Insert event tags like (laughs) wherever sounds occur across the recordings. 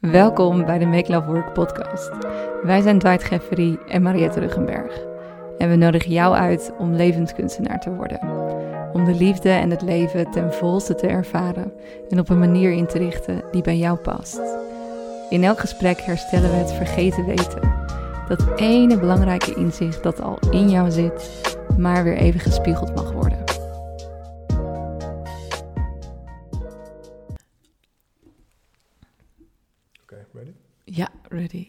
Welkom bij de Make Love Work podcast. Wij zijn Dwight Geffery en Mariette Ruggenberg. En we nodigen jou uit om levenskunstenaar te worden. Om de liefde en het leven ten volste te ervaren en op een manier in te richten die bij jou past. In elk gesprek herstellen we het vergeten weten. Dat ene belangrijke inzicht dat al in jou zit, maar weer even gespiegeld mag worden. Ja, ready.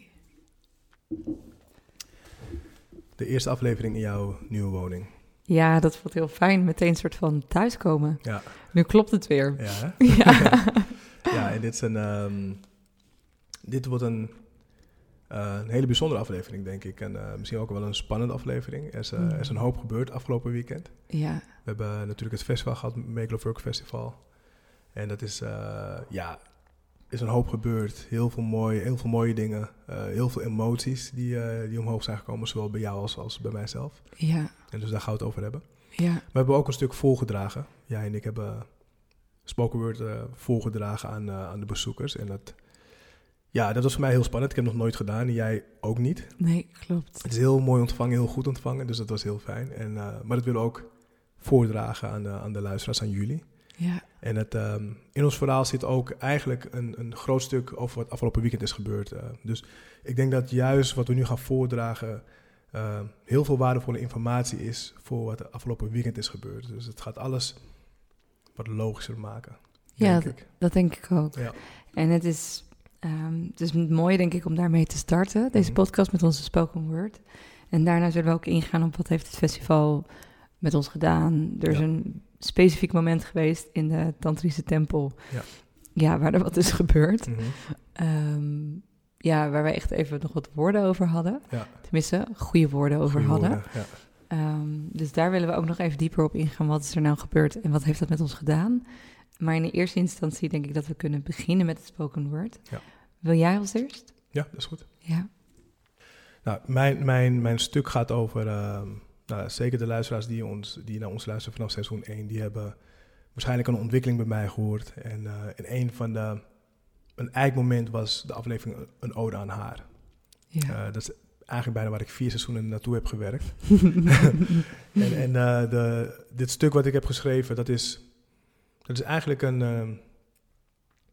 De eerste aflevering in jouw nieuwe woning. Ja, dat voelt heel fijn. Meteen een soort van thuiskomen. Ja, Nu klopt het weer. ja. (laughs) Ja. (laughs) ja en dit, is een, ehm, dit wordt een, eh, een hele bijzondere aflevering, denk ik. En eh, misschien ook wel een spannende aflevering. Er is, eh, Mm. er is een hoop gebeurd afgelopen weekend. ja. We hebben natuurlijk het festival gehad, Make Love Work Festival. En dat is, ja, is een hoop gebeurd. Heel veel mooie, heel veel mooie dingen. eh, heel veel emoties die, eh, die omhoog zijn gekomen, zowel bij jou als, als bij mijzelf. Ja. En dus daar gaan we het over hebben. Ja. We hebben ook een stuk voorgedragen. Jij en ik hebben spoken word eh, voorgedragen aan, aan de bezoekers. En dat, ja, dat was voor mij heel spannend. Ik heb het nog nooit gedaan en jij ook niet. Nee, klopt. Het is heel mooi ontvangen, heel goed ontvangen. Dus dat was heel fijn. En, maar dat willen we ook voordragen aan de, aan de luisteraars, aan jullie. Ja. En het, ehm, in ons verhaal zit ook eigenlijk een, een groot stuk over wat afgelopen weekend is gebeurd. eh. dus ik denk dat juist wat we nu gaan voordragen eh, heel veel waardevolle informatie is voor wat afgelopen weekend is gebeurd. Dus het gaat alles wat logischer maken. Ja, denk d- ik. dat denk ik ook. Ja. En het is, ehm, het is mooi, denk ik, om daarmee te starten. Deze Mhm. podcast met onze spoken word. En daarna zullen we ook ingaan op wat heeft het festival met ons gedaan. Er is Ja. een specifiek moment geweest in de Tantrische tempel. Ja. Ja, waar er wat is gebeurd. Mhm. Ehm, ja, waar wij echt even nog wat woorden over hadden. Ja. Tenminste, goede woorden over Goeie hadden. woorden, Ja. Ehm, dus daar willen we ook nog even dieper op ingaan. Wat is er nou gebeurd en wat heeft dat met ons gedaan? Maar in de eerste instantie denk ik dat we kunnen beginnen met het spoken word. Ja. Wil jij als eerst? ja, dat is goed. Ja. Nou, mijn, mijn, mijn stuk gaat over, ehm, nou, zeker de luisteraars die, ons, die naar ons luisteren vanaf seizoen 1, die hebben waarschijnlijk een ontwikkeling bij mij gehoord. En, en een van de, een eikmoment was de aflevering Een Ode aan Haar. Ja. Eh, dat is eigenlijk bijna waar ik vier seizoenen naartoe heb gewerkt. (laughs) (laughs) en en eh, de, dit stuk wat ik heb geschreven, dat is, dat is eigenlijk een, ehm,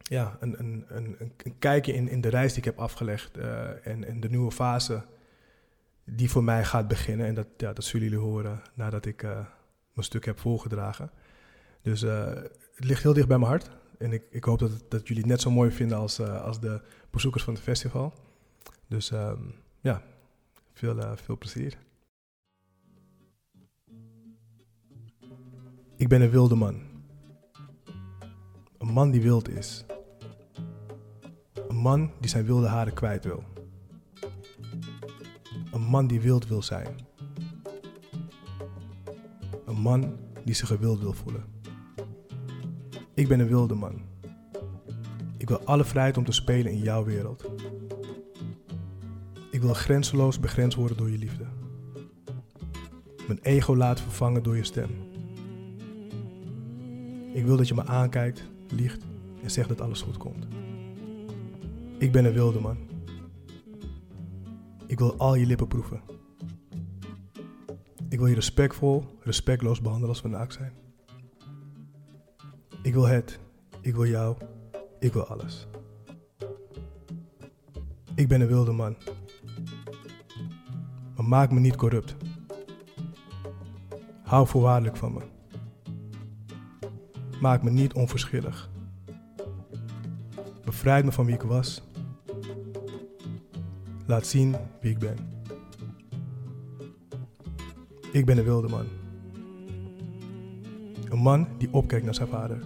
ja, een, een, een, een, kijkje in, in de reis die ik heb afgelegd en, en de nieuwe fase die voor mij gaat beginnen. En dat, ja, dat zullen jullie horen nadat ik eh, mijn stuk heb voorgedragen. Dus eh, het ligt heel dicht bij mijn hart. En ik, ik hoop dat, dat jullie het net zo mooi vinden als, eh, als de bezoekers van het festival. Dus ehm, ja, veel, veel plezier. Ik ben een wilde man. Een man die wild is. Een man die zijn wilde haren kwijt wil. Een man die wild wil zijn. Een man die zich gewild wil voelen. Ik ben een wilde man. Ik wil alle vrijheid om te spelen in jouw wereld. Ik wil grenzeloos begrensd worden door je liefde. Mijn ego laten vervangen door je stem. Ik wil dat je me aankijkt, liegt en zegt dat alles goed komt. Ik ben een wilde man. Ik wil al je lippen proeven. Ik wil je respectvol, respectloos behandelen als we naakt zijn. Ik wil het. Ik wil jou. Ik wil alles. Ik ben een wilde man. Maar maak me niet corrupt. Hou voorwaardelijk van me. Maak me niet onverschillig. Bevrijd me van wie ik was. Laat zien wie ik ben. Ik ben een wilde man. Een man die opkijkt naar zijn vader.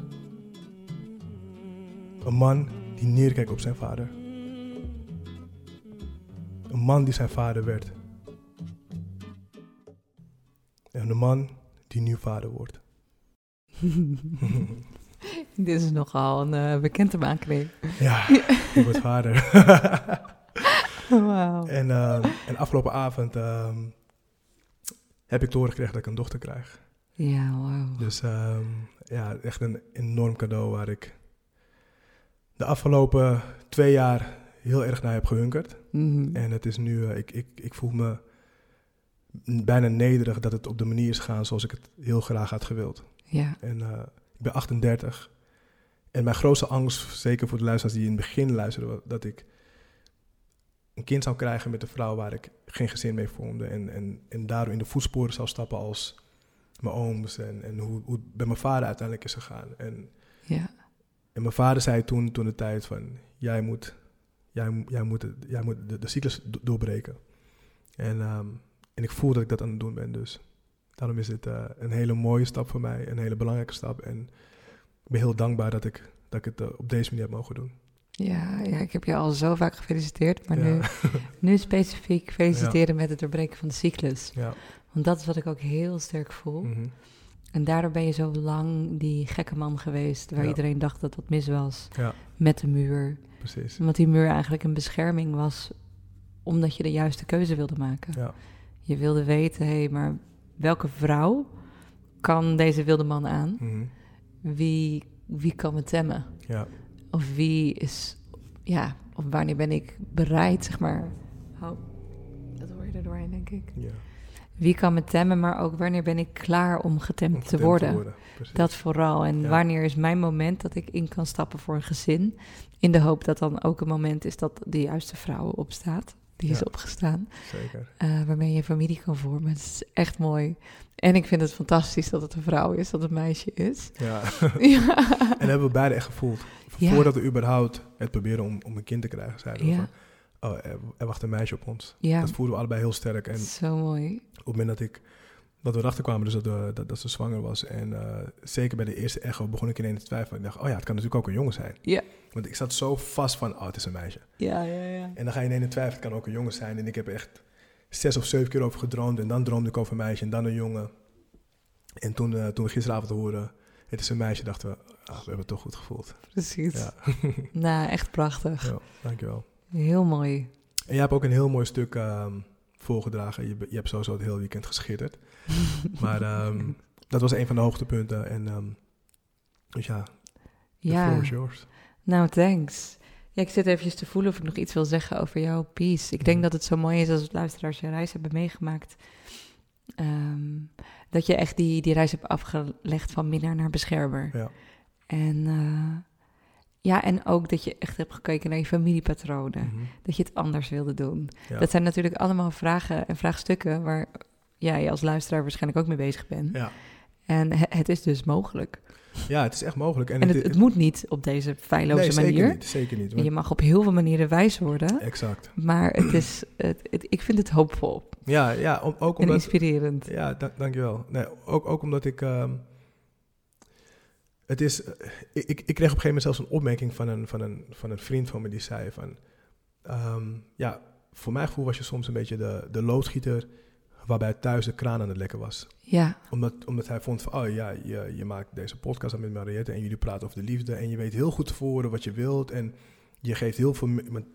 Een man die neerkijkt op zijn vader. Een man die zijn vader werd. En een man die nu vader wordt. (laughs) (laughs) Dit is nogal een uh, bekende maakreep. Ja, (laughs) ik word vader. (laughs) Wauw. en, uh, en afgelopen avond uh, heb ik te horen gekregen dat ik een dochter krijg. Ja, wauw. Dus um, ja, echt een enorm cadeau waar ik de afgelopen twee jaar heel erg naar heb gehunkerd. Mhm. En het is nu, eh, ik, ik, ik voel me bijna nederig dat het op de manier is gegaan zoals ik het heel graag had gewild. Ja, En eh, ik ben 38. En mijn grootste angst, zeker voor de luisteraars die in het begin luisteren, wa- dat ik een kind zou krijgen met een vrouw waar ik geen gezin mee vormde. En, en, en daardoor in de voetsporen zou stappen als mijn ooms. En, en hoe, hoe het bij mijn vader uiteindelijk is gegaan. En, ja, en mijn vader zei toen, toen de tijd van, jij moet, jij, jij moet, het- jij moet de, de cyclus do- doorbreken. En, ehm, en ik voel dat ik dat aan het doen ben. Dus daarom is het eh, een hele mooie stap voor mij, een hele belangrijke stap. En ik ben heel dankbaar dat ik, dat ik het eh, op deze manier heb mogen doen. Ja, ja, ik heb je al zo vaak gefeliciteerd, maar Ja. nu, nu specifiek feliciteren met het doorbreken van de cyclus. Ja. Want dat is wat ik ook heel sterk voel. mhm. En daardoor ben je zo lang die gekke man geweest, waar iedereen dacht dat wat mis was, ja, met de muur. precies. Omdat die muur eigenlijk een bescherming was, omdat je de juiste keuze wilde maken. Ja, Je wilde weten, hé, maar welke vrouw kan deze wilde man aan? mhm. Wie, wie kan me temmen? ja, Of wie is, ja, of wanneer ben ik bereid, zeg maar. Oh, dat hoor je er doorheen, denk ik. ja. Wie kan me temmen, maar ook wanneer ben ik klaar om getemd Om te worden? Dat vooral. En Ja. wanneer is mijn moment dat ik in kan stappen voor een gezin? In de hoop dat dan ook een moment is dat de juiste vrouw opstaat. Die is opgestaan. Zeker. eh, waarmee je een familie kan vormen. Het is echt mooi. En ik vind het fantastisch dat het een vrouw is, dat het een meisje is. Ja. (laughs) ja. En dat hebben we beide echt gevoeld. Ja. Voordat we überhaupt het proberen om, om een kind te krijgen, zeiden we van... Oh, er, er wacht een meisje op ons. ja, Dat voelden we allebei heel sterk. En zo mooi. op het moment dat ik dat we erachter kwamen dus dat, we- dat, dat ze zwanger was. En eh, zeker bij de eerste echo begon ik ineens te twijfelen. Ik dacht, oh ja, het kan natuurlijk ook een jongen zijn. Ja. Want ik zat zo vast van, oh, het is een meisje. Ja, ja, ja. En dan ga je ineens in twijfelen, het kan ook een jongen zijn. En ik heb echt zes of zeven keer over gedroomd. En dan droomde ik over een meisje en dan een jongen. En toen, eh, toen we gisteravond hoorden, het is een meisje, dachten we, ah, we hebben het toch goed gevoeld. Precies. Ja, (laughs) Nou, echt prachtig. ja dankjewel. Heel mooi. En jij hebt ook een heel mooi stuk ehm, voorgedragen. Je, je hebt sowieso het hele weekend geschitterd. (laughs) Maar ehm, dat was een van de hoogtepunten. En ehm, dus ja, the ja, floor is yours. nou thanks. Ja, ik zit eventjes te voelen of ik nog iets wil zeggen over jouw piece. Ik denk Mhm. dat het zo mooi is als luisteraars je reis hebben meegemaakt. Ehm, dat je echt die, die reis hebt afgelegd van minnaar naar beschermer. Ja. En eh, ja, en ook dat je echt hebt gekeken naar je familiepatronen. Mhm. Dat je het anders wilde doen. Ja. Dat zijn natuurlijk allemaal vragen en vraagstukken waar jij als luisteraar waarschijnlijk ook mee bezig bent. Ja. En he- het is dus mogelijk. ja, het is echt mogelijk. En, En het, het moet niet op deze feilloze nee, manier. Zeker niet, zeker niet. En want- je mag op heel veel manieren wijs worden. exact. Maar het is, het, ik vind het hoopvol Ja, ja om- ook en omdat... inspirerend. Ja, da dankjewel. Nee, ook, ook omdat ik... ehm, het is... eh, ik, ik ik kreeg op een gegeven moment zelfs een opmerking van een, van een, van een vriend van me die zei van... ehm, ja, voor mijn gevoel was je soms een beetje de, de loodgieter waarbij thuis de kraan aan het lekken was. Ja, Omdat, omdat hij vond van, oh ja, je, je maakt deze podcast aan met Mariette en jullie praten over de liefde en je weet heel goed tevoren wat je wilt en je geeft heel veel,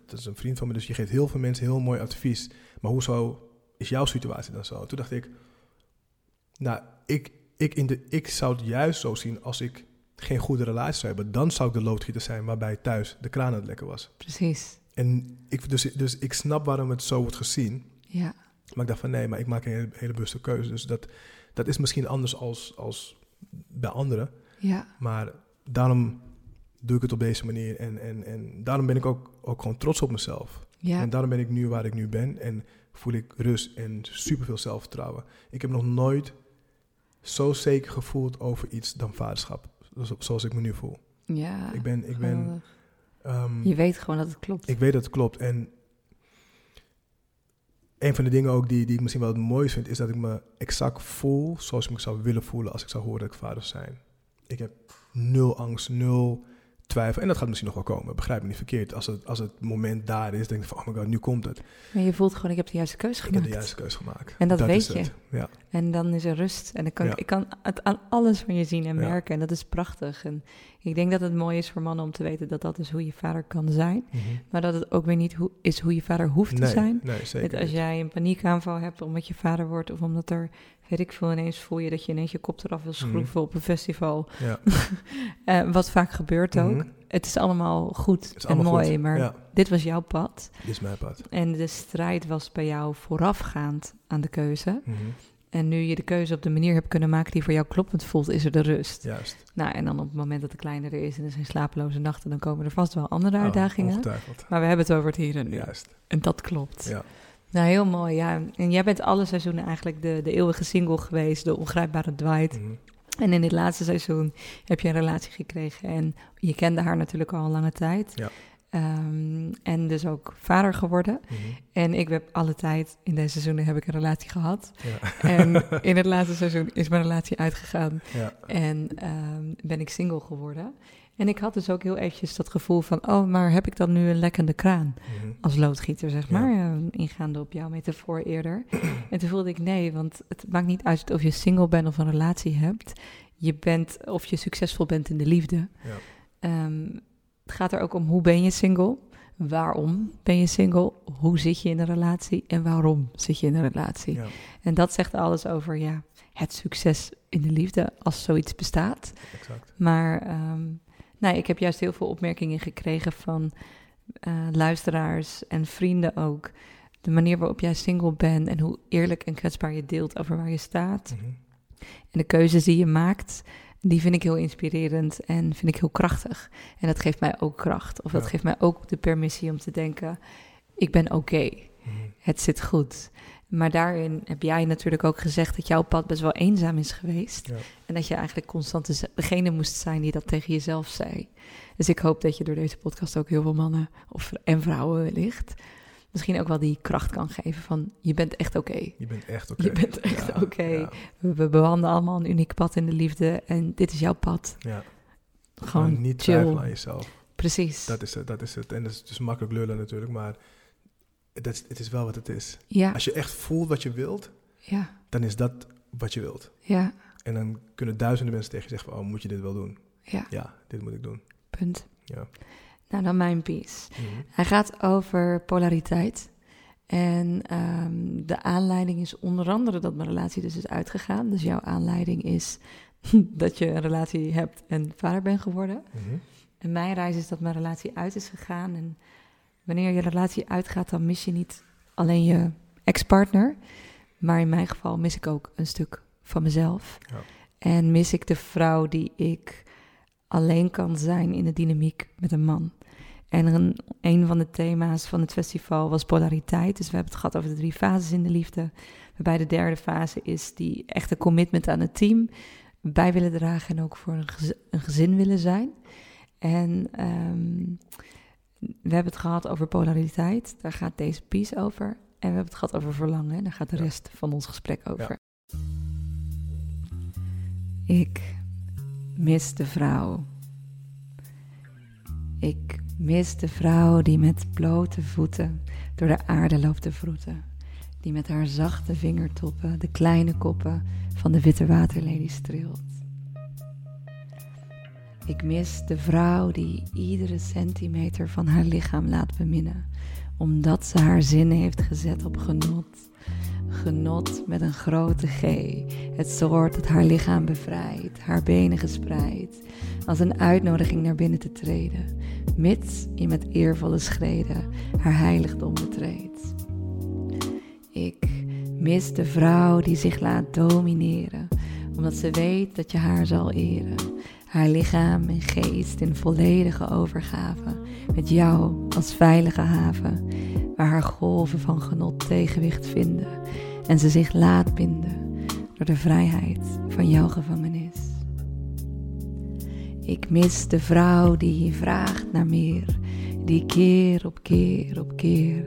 dat is een vriend van me, dus je geeft heel veel mensen heel mooi advies. Maar hoezo is jouw situatie dan zo? Toen dacht ik, nou, ik, ik, in de, ik zou het juist zo zien als ik geen goede relatie zou hebben. Dan zou ik de loodgieter zijn waarbij thuis de kraan aan het lekken was. precies. En ik, dus, dus ik snap waarom het zo wordt gezien. Ja, Maar ik dacht van nee, maar ik maak een hele, hele bewuste keuze. Dus dat, dat is misschien anders als, als bij anderen. ja, Maar daarom doe ik het op deze manier. En, en, en daarom ben ik ook, ook gewoon trots op mezelf. ja. En daarom ben ik nu waar ik nu ben. En voel ik rust en superveel zelfvertrouwen. Ik heb nog nooit zo zeker gevoeld over iets dan vaderschap. Zo- Zoals ik me nu voel. ja. Ik ben, ik ben, ehm, Je weet gewoon dat het klopt. ik weet dat het klopt. En een van de dingen ook die, die ik misschien wel het mooiste vind, is dat ik me exact voel zoals ik me zou willen voelen als ik zou horen dat ik vader zou zijn. Ik heb nul angst, nul twijfel. En dat gaat misschien nog wel komen, begrijp me niet verkeerd. Als het, als het moment daar is, denk ik van, oh my god, nu komt het. Maar je voelt gewoon, ik heb de juiste keuze Ik heb gemaakt. de juiste keuze gemaakt. En dat weet je. het. Ja, En dan is er rust. En dan kan Ja. ik, ik kan het aan alles van je zien en Ja. merken. En dat is prachtig. En Ik denk dat het mooi is voor mannen om te weten dat dat is hoe je vader kan zijn. Mhm. Maar dat het ook weer niet hoe, is hoe je vader hoeft te zijn. nee, zeker als jij een paniekaanval hebt omdat je vader wordt... of omdat er, weet ik veel, ineens voel je dat je ineens je kop eraf wil schroeven op een festival. Ja. (laughs) Eh, wat vaak gebeurt ook. Mhm. Het is allemaal goed en mooi, goed. maar Ja, dit was jouw pad. dit is mijn pad. En de strijd was bij jou voorafgaand aan de keuze. Mhm. En nu je de keuze op de manier hebt kunnen maken die voor jou kloppend voelt, is er de rust. Juist. Nou, en dan op het moment dat de kleine er is en er zijn slapeloze nachten, dan komen er vast wel andere Oh, uitdagingen. maar we hebben het over het hier en nu. Juist. En dat klopt. Ja. Nou, heel mooi, ja. En jij bent alle seizoenen eigenlijk de, de eeuwige single geweest, de ongrijpbare Dwight. Mhm. En in dit laatste seizoen heb je een relatie gekregen. En je kende haar natuurlijk al een lange tijd. Ja. Ehm, en dus ook vader geworden. Mhm. En ik heb alle tijd, in deze seizoenen heb ik een relatie gehad. Ja. En (laughs) in het laatste seizoen is mijn relatie uitgegaan. ja. En ehm, ben ik single geworden. En ik had dus ook heel eventjes dat gevoel van... oh, maar heb ik dan nu een lekkende kraan? Mhm. Als loodgieter, zeg maar. ingaande op jouw metafoor eerder. (clears throat) en toen voelde ik nee, want het maakt niet uit of je single bent of een relatie hebt. Je bent, of je succesvol bent in de liefde. Ja. Ehm, het gaat er ook om hoe ben je single? Waarom ben je single? Hoe zit je in een relatie? En waarom zit je in een relatie? Ja. En dat zegt alles over ja, het succes in de liefde als zoiets bestaat. Exact. Maar ehm, nou, ik heb juist heel veel opmerkingen gekregen van eh, luisteraars en vrienden ook. De manier waarop jij single bent en hoe eerlijk en kwetsbaar je deelt over waar je staat. Mhm. En de keuzes die je maakt, die vind ik heel inspirerend en vind ik heel krachtig. En dat geeft mij ook kracht. Of dat geeft mij ook de permissie om te denken, ik ben oké, Mhm. het zit goed. Maar daarin heb jij natuurlijk ook gezegd dat jouw pad best wel eenzaam is geweest. Ja. En dat je eigenlijk constant degene moest zijn die dat tegen jezelf zei. Dus ik hoop dat je door deze podcast ook heel veel mannen of, en vrouwen wellicht... misschien ook wel die kracht kan geven van je bent echt oké. Je bent echt oké. Je bent echt Ja, oké. Ja. We, we bewandelen allemaal een uniek pad in de liefde en dit is jouw pad. ja. Gewoon niet chill. twijfelen aan jezelf. Precies. Dat is het. Dat is het. En dat is dus makkelijk lullen natuurlijk, maar het is, het is wel wat het is. Ja, Als je echt voelt wat je wilt, ja, dan is dat wat je wilt. ja, En dan kunnen duizenden mensen tegen je zeggen van, oh, moet je dit wel doen? ja, Ja, dit moet ik doen. punt. Ja. Nou, dan mijn piece. Mhm. Hij gaat over polariteit. En ehm, de aanleiding is onder andere dat mijn relatie dus is uitgegaan. Dus jouw aanleiding is (laughs) dat je een relatie hebt en vader bent geworden. Mhm. En mijn reis is dat mijn relatie uit is gegaan. En wanneer je relatie uitgaat, dan mis je niet alleen je ex-partner. Maar in mijn geval mis ik ook een stuk van mezelf. Ja. En mis ik de vrouw die ik alleen kan zijn in de dynamiek met een man. En een, een van de thema's van het festival was polariteit. Dus we hebben het gehad over de drie fases in de liefde. Waarbij de derde fase is die echte commitment aan het team. Bij willen dragen en ook voor een, gez- een gezin willen zijn. En ehm, we hebben het gehad over polariteit. Daar gaat deze piece over. En we hebben het gehad over verlangen. Daar gaat de Ja. rest van ons gesprek over. Ik mis de vrouw. Ik mis de vrouw die met blote voeten door de aarde loopt te vroeten. Die met haar zachte vingertoppen de kleine koppen van de witte waterlelie streelt. Ik mis de vrouw die iedere centimeter van haar lichaam laat beminnen, omdat ze haar zin heeft gezet op genot. Genot met een grote G, het soort dat haar lichaam bevrijdt, haar benen gespreid, als een uitnodiging naar binnen te treden, mits je met eervolle schreden haar heiligdom betreedt. Ik mis de vrouw die zich laat domineren, omdat ze weet dat je haar zal eren. Haar lichaam en geest in volledige overgave, met jou als veilige haven, waar haar golven van genot tegenwicht vinden en ze zich laat binden door de vrijheid van jouw gevangenis. Ik mis de vrouw die je vraagt naar meer, die keer op keer op keer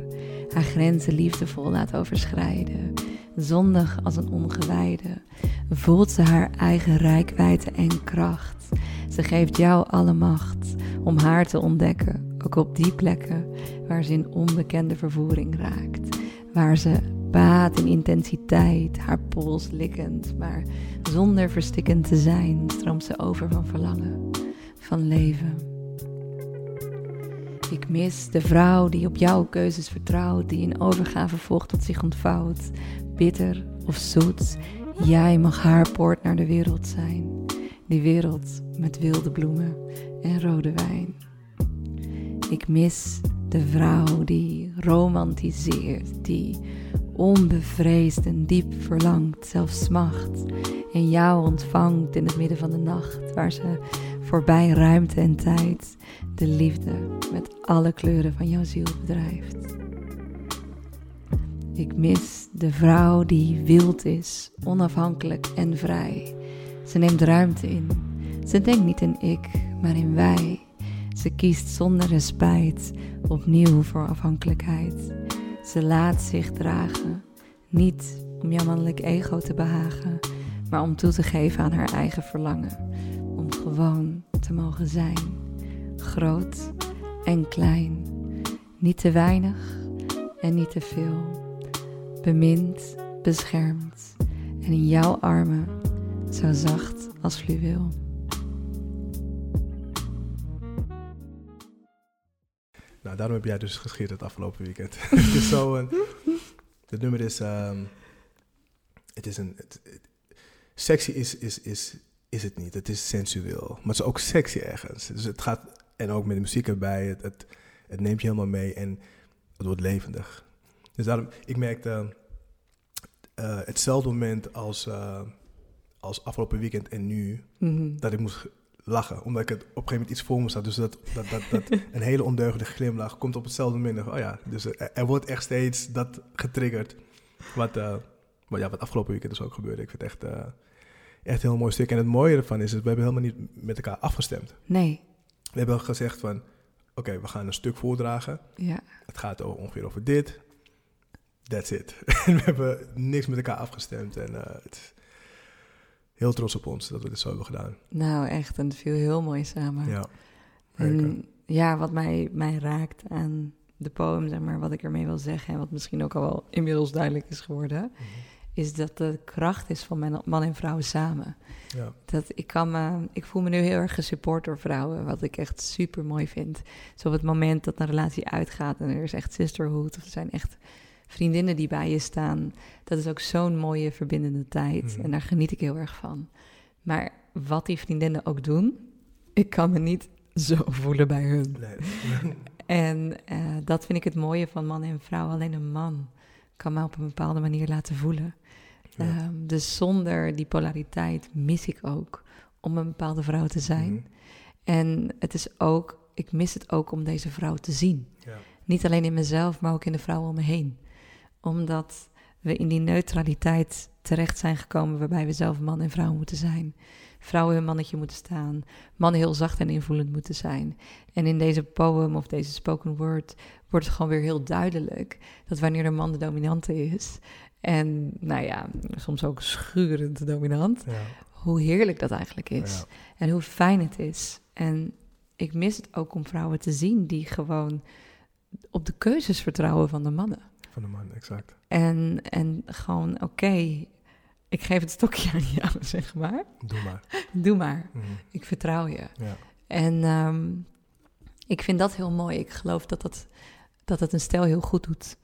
haar grenzen liefdevol laat overschrijden. Zondig als een ongewijde voelt ze haar eigen rijkwijde en kracht. Ze geeft jou alle macht om haar te ontdekken, ook op die plekken waar ze in onbekende vervoering raakt, waar ze baat in intensiteit, haar pols likkend, maar zonder verstikkend te zijn, stroomt ze over van verlangen. van leven. Ik mis de vrouw die op jouw keuzes vertrouwt, die in overgave volgt tot zich ontvouwt. Bitter of zoet, jij mag haar poort naar de wereld zijn. Die wereld met wilde bloemen en rode wijn. Ik mis de vrouw die romantiseert, die onbevreesd en diep verlangt, zelfs smacht. En jou ontvangt in het midden van de nacht, waar ze voorbij ruimte en tijd de liefde met alle kleuren van jouw ziel bedrijft. Ik mis de vrouw die wild is, onafhankelijk en vrij. Ze neemt ruimte in. Ze denkt niet in ik, maar in wij. Ze kiest zonder respijt opnieuw voor afhankelijkheid. Ze laat zich dragen, niet om jouw mannelijk ego te behagen, maar om toe te geven aan haar eigen verlangen. Om gewoon te mogen zijn, groot en klein, niet te weinig en niet te veel. Bemind, beschermd en in jouw armen zo zacht als fluweel. Nou, daarom heb jij dus geschierd het afgelopen weekend. (laughs) het is zo een... Het nummer is... ehm, het is een... het- sexy is, is, is, is het niet. Het is sensueel. Maar het is ook sexy ergens. Dus het gaat... En ook met de muziek erbij. Het, het, het neemt je helemaal mee. En het wordt levendig. Dus daarom... Ik merkte... eh, hetzelfde moment als, eh, als afgelopen weekend en nu... Mhm. dat ik moest lachen. Omdat ik het op een gegeven moment iets voor me zat. Dus dat, dat, dat, dat (laughs) een hele ondeugende glimlach komt op hetzelfde moment. Oh ja, dus er, er wordt echt steeds dat getriggerd. Wat, eh, wat, ja, wat afgelopen weekend dus ook gebeurde. Ik vind het echt, echt een heel mooi stuk. En het mooie ervan is, dat we hebben helemaal niet met elkaar afgestemd. Nee, We hebben gezegd van, oké, we gaan een stuk voordragen. ja. Het gaat o- ongeveer over dit. That's it. (laughs) en we hebben niks met elkaar afgestemd. En eh, het is heel trots op ons dat we dit zo hebben gedaan. Nou, echt, en het viel heel mooi samen. Ja. En ja, wat mij, mij raakt aan de poem, zeg maar, wat ik ermee wil zeggen, en wat misschien ook al wel inmiddels duidelijk is geworden, Mhm. is dat de kracht is van man en vrouw samen. Ja. Dat ik, kan me, ik voel me nu heel erg gesupport door vrouwen, wat ik echt super mooi vind. Zo op het moment dat een relatie uitgaat en er is echt sisterhood, of er zijn echt vriendinnen die bij je staan, dat is ook zo'n mooie verbindende tijd. Mhm. En daar geniet ik heel erg van. Maar wat die vriendinnen ook doen, ik kan me niet zo voelen bij hun. Nee. (laughs) En eh, dat vind ik het mooie van man en vrouw. Alleen een man kan me op een bepaalde manier laten voelen. Ja. Ehm, dus zonder die polariteit mis ik ook om een bepaalde vrouw te zijn. Mhm. En het is ook, ik mis het ook om deze vrouw te zien. Ja. Niet alleen in mezelf, maar ook in de vrouwen om me heen. Omdat we in die neutraliteit terecht zijn gekomen waarbij we zelf man en vrouw moeten zijn. Vrouwen hun mannetje moeten staan. Mannen heel zacht en invoelend moeten zijn. En in deze poem of deze spoken word wordt het gewoon weer heel duidelijk dat wanneer de man de dominante is. En nou ja, soms ook schurend dominant. Ja. Hoe heerlijk dat eigenlijk is. Ja. En hoe fijn het is. En ik mis het ook om vrouwen te zien die gewoon op de keuzes vertrouwen van de mannen. Van de man, exact. En, en gewoon, oké, ik geef het stokje aan jou, (laughs) zeg maar. Doe maar. (laughs) Doe maar, Mhm. ik vertrouw je. Ja. En ehm, ik vind dat heel mooi. Ik geloof dat dat, dat het een stel heel goed doet.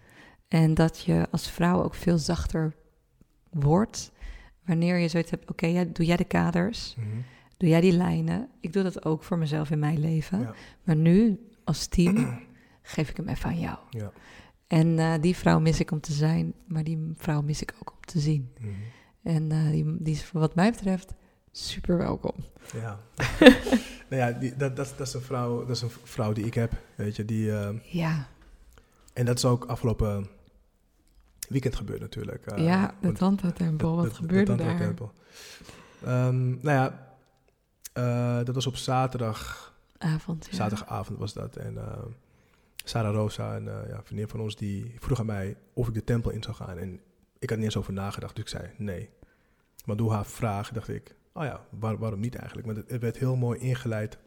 En dat je als vrouw ook veel zachter wordt. Wanneer je zoiets hebt, oké, ja, doe jij de kaders, Mhm. doe jij die lijnen. Ik doe dat ook voor mezelf in mijn leven. Ja. Maar nu, als team, (clears throat) geef ik hem even aan jou. Ja. En eh, die vrouw mis ik om te zijn, maar die vrouw mis ik ook om te zien. Mhm. En eh, die, die is wat mij betreft super welkom. Ja. (laughs) nou ja, die, dat, dat, dat, is een vrouw, dat is een vrouw die ik heb, weet je. Die, eh, Ja, en dat is ook afgelopen weekend gebeurd natuurlijk. ja de want- Tanta-tempel, de- wat de- de daar? Ehm, nou ja, dat was op zaterdag, Avond, ja. zaterdagavond was dat. En Sarah Rosa, een eh, ja, vriendin van ons, die vroeg aan mij of ik de tempel in zou gaan. En ik had niet eens over nagedacht, dus ik zei nee. Maar door haar vraag dacht ik, oh ja, waar- waarom niet eigenlijk? Want het, het werd heel mooi ingeleid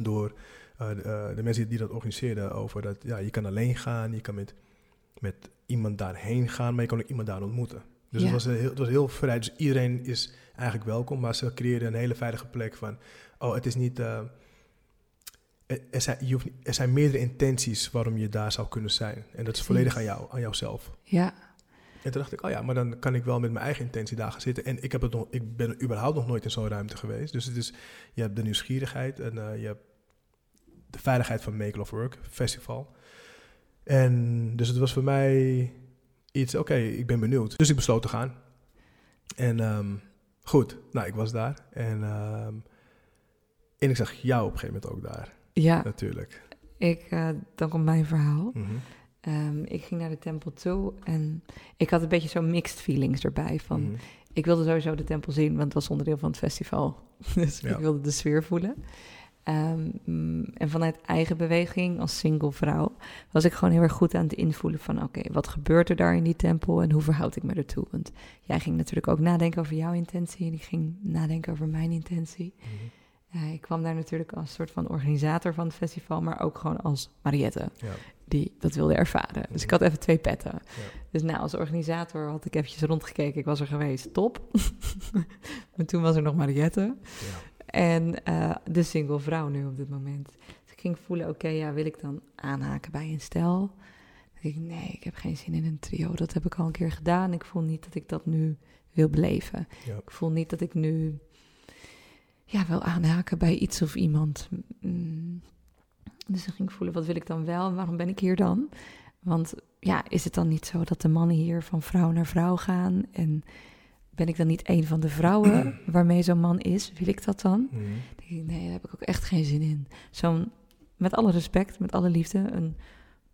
door eh, de, eh, de mensen die dat organiseerden over dat ja, je kan alleen gaan, je kan met, met iemand daarheen gaan, maar je kan ook iemand daar ontmoeten. Dus Ja. het, was heel, het was heel vrij. Dus iedereen is eigenlijk welkom, maar ze creëerden een hele veilige plek van, oh, het is niet, er, zijn, je hoeft, niet- er zijn meerdere intenties waarom je daar zou kunnen zijn. En dat is volledig aan jou, aan jouzelf. Ja, En toen dacht ik, oh ja, maar dan kan ik wel met mijn eigen intentie daar gaan zitten. En ik, heb het nog, ik ben überhaupt nog nooit in zo'n ruimte geweest. Dus het is, je hebt de nieuwsgierigheid en eh, je hebt de veiligheid van Make Love Work Festival. En dus het was voor mij iets, oké, ik ben benieuwd. Dus ik besloot te gaan. En ehm, goed, nou, ik was daar. En, ehm, en ik zag jou op een gegeven moment ook daar, ja natuurlijk. ik, eh, dan komt mijn verhaal. Mhm. Ehm, ik ging naar de tempel toe en ik had een beetje zo mixed feelings erbij. Van, Mhm. Ik wilde sowieso de tempel zien, want het was onderdeel van het festival. (laughs) Dus Ja. ik wilde de sfeer voelen. Ehm, mm, en vanuit eigen beweging als single vrouw was ik gewoon heel erg goed aan het invoelen van... oké, wat gebeurt er daar in die tempel en hoe verhoud ik me ertoe? Want jij ging natuurlijk ook nadenken over jouw intentie en ik ging nadenken over mijn intentie. Mhm. Ja, ik kwam daar natuurlijk als soort van organisator van het festival, maar ook gewoon als Mariette Ja. die dat wilde ervaren. Dus ik had even twee petten. Dus nou, als organisator had ik eventjes rondgekeken. Ik was er geweest, top. (laughs) maar toen was er nog Mariette. Ja. En eh, de single vrouw nu op dit moment. Dus ik ging voelen, oké, ja, wil ik dan aanhaken bij een denk ik, nee, ik heb geen zin in een trio. Dat heb ik al een keer gedaan. Ik voel niet dat ik dat nu wil beleven. Ja. Ik voel niet dat ik nu ja, wil aanhaken bij iets of iemand. Mm. Dus dan ging ik voelen, wat wil ik dan wel en waarom ben ik hier dan? Want ja, is het dan niet zo dat de mannen hier van vrouw naar vrouw gaan? En ben ik dan niet een van de vrouwen (clears throat) waarmee zo'n man is? Wil ik dat dan? Dan denk ik, nee, daar heb ik ook echt geen zin in. Zo'n, met alle respect, met alle liefde, een,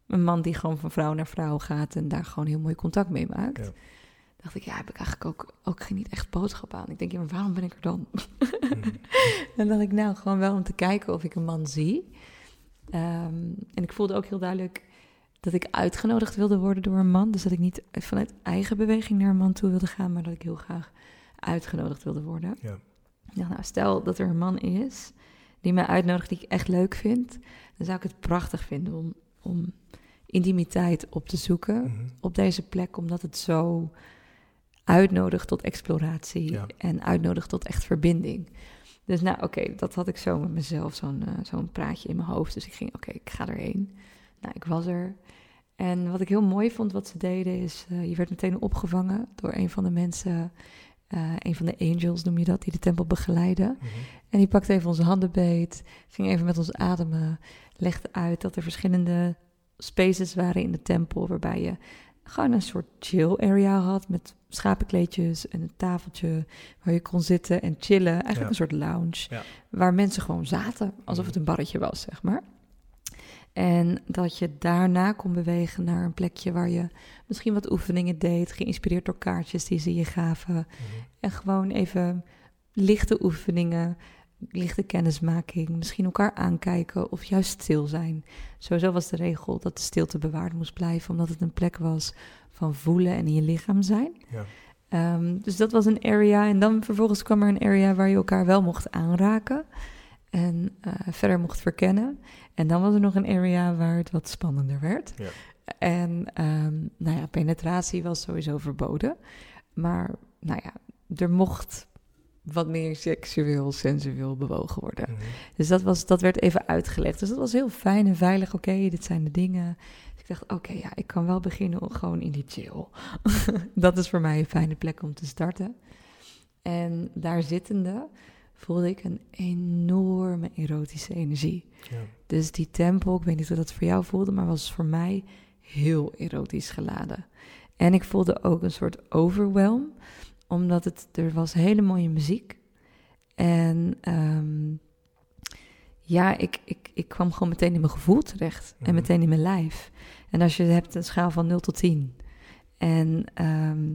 een man die gewoon van vrouw naar vrouw gaat en daar gewoon heel mooi contact mee maakt. Ja. Dacht ik, ja, heb ik eigenlijk ook, ook geen niet echt boodschap aan. Ik denk, ja, maar waarom ben ik er dan? Mhm. (laughs) En dacht ik, nou, gewoon wel om te kijken of ik een man zie. Ehm, en ik voelde ook heel duidelijk dat ik uitgenodigd wilde worden door een man. Dus dat ik niet vanuit eigen beweging naar een man toe wilde gaan, maar dat ik heel graag uitgenodigd wilde worden. Ja. Ik dacht, nou, stel dat er een man is die mij uitnodigt die ik echt leuk vind, dan zou ik het prachtig vinden om, om intimiteit op te zoeken Mhm. op deze plek, omdat het zo uitnodigt tot exploratie Ja. en uitnodigt tot echt verbinding. Dus nou, oké, dat had ik zo met mezelf, zo'n eh, zo'n praatje in mijn hoofd. Dus ik ging, oké, ik ga erheen. Nou, ik was er. En wat ik heel mooi vond wat ze deden, is eh, je werd meteen opgevangen door een van de mensen, eh, een van de angels noem je dat, die de tempel begeleiden. Mhm. En die pakte even onze handen beet, ging even met ons ademen, legde uit dat er verschillende spaces waren in de tempel, waarbij je gewoon een soort chill area had met schapenkleedjes en een tafeltje waar je kon zitten en chillen. Eigenlijk Ja. een soort lounge, Ja. waar mensen gewoon zaten, alsof het een barretje was, zeg maar. En dat je daarna kon bewegen naar een plekje waar je misschien wat oefeningen deed, geïnspireerd door kaartjes die ze je gaven. Mhm. En gewoon even lichte oefeningen, lichte kennismaking, misschien elkaar aankijken of juist stil zijn. Sowieso was de regel dat de stilte bewaard moest blijven, omdat het een plek was van voelen en in je lichaam zijn. Ja. Ehm, dus dat was een area. En dan vervolgens kwam er een area waar je elkaar wel mocht aanraken en eh, verder mocht verkennen. En dan was er nog een area waar het wat spannender werd. Ja. En ehm, nou ja, penetratie was sowieso verboden. Maar nou ja, er mocht wat meer seksueel, sensueel bewogen worden. Mhm. Dus dat, was, dat werd even uitgelegd. Dus dat was heel fijn en veilig. Oké, dit zijn de dingen. Dus ik dacht, oké, ja, ik kan wel beginnen gewoon in die chill. (laughs) dat is voor mij een fijne plek om te starten. En daar zittende voelde ik een enorme erotische energie. Ja. Dus die tempel, ik weet niet hoe dat voor jou voelde, maar was voor mij heel erotisch geladen. En ik voelde ook een soort overwhelm, omdat het, er was hele mooie muziek. En ehm, ja, ik, ik, ik kwam gewoon meteen in mijn gevoel terecht en Mhm. meteen in mijn lijf. En als je hebt een schaal van 0 tot 10 en ehm,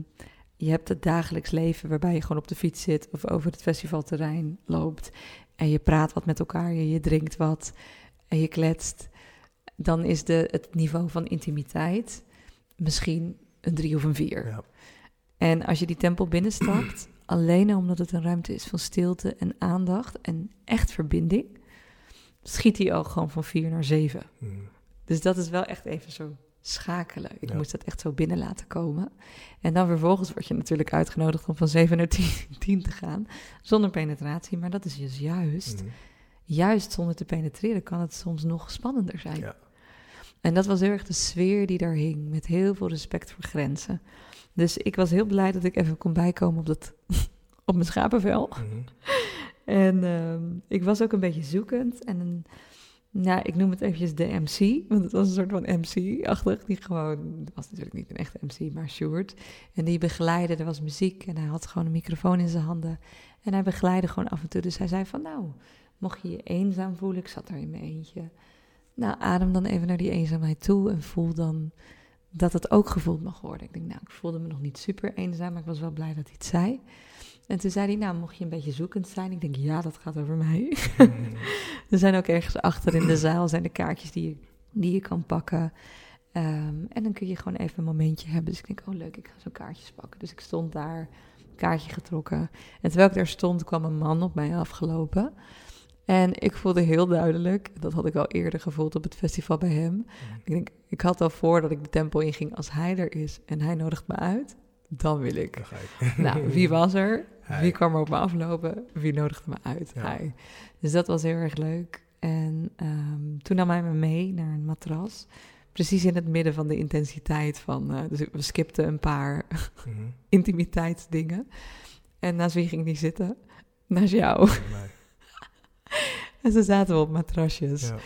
je hebt het dagelijks leven waarbij je gewoon op de fiets zit of over het festivalterrein loopt en je praat wat met elkaar, je, je drinkt wat en je kletst, dan is de, het niveau van intimiteit misschien een drie of een vier. Ja. En als je die tempel binnenstapt, (clears throat) alleen al omdat het een ruimte is van stilte en aandacht en echt verbinding, schiet hij al gewoon van vier naar zeven. Mhm. Dus dat is wel echt even zo schakelen. Ik Ja. moest dat echt zo binnen laten komen. En dan vervolgens word je natuurlijk uitgenodigd om van 7 naar 10, 10 (laughs) te gaan. Zonder penetratie. Maar dat is dus juist Mhm. juist zonder te penetreren kan het soms nog spannender zijn. Ja. En dat was heel erg de sfeer die daar hing, met heel veel respect voor grenzen. Dus ik was heel blij dat ik even kon bijkomen op, dat, (laughs) op mijn schapenvel. Mhm. En ehm, ik was ook een beetje zoekend. En een, nou, ik noem het eventjes de MC, want het was een soort van MC-achtig. Die gewoon, het was natuurlijk niet een echte MC, maar Sjoerd. En die begeleidde, er was muziek en hij had gewoon een microfoon in zijn handen. En hij begeleidde gewoon af en toe. Dus hij zei van, nou, mocht je je eenzaam voelen, ik zat daar in mijn eentje. Nou, adem dan even naar die eenzaamheid toe en voel dan dat het ook gevoeld mag worden. Ik denk, nou, ik voelde me nog niet super eenzaam, maar ik was wel blij dat hij het zei. En toen zei hij, nou, mocht je een beetje zoekend zijn? Ik denk, ja, dat gaat over mij. (laughs) Er zijn ook ergens achter in de zaal zijn de kaartjes die je, die je kan pakken. Ehm, en dan kun je gewoon even een momentje hebben. Dus ik denk, oh leuk, ik ga zo kaartjes pakken. Dus ik stond daar, kaartje getrokken. En terwijl ik daar stond, kwam een man op mij afgelopen. En ik voelde heel duidelijk, dat had ik al eerder gevoeld op het festival bij hem. Ik denk, ik had al voor dat ik de tempel inging, als hij er is en hij nodigt me uit, dan wil ik. Dan ga ik. (laughs) Nou, wie was er? Hij. Wie kwam er op me aflopen? Wie nodigde me uit? Ja. Hij. Dus dat was heel erg leuk. En ehm, toen nam hij me mee naar een matras. Precies in het midden van de intensiteit van... eh, dus we skipten een paar Mhm. (laughs) intimiteitsdingen. En naast wie ging die zitten? Naast jou. En zo zaten we op matrasjes. Ja.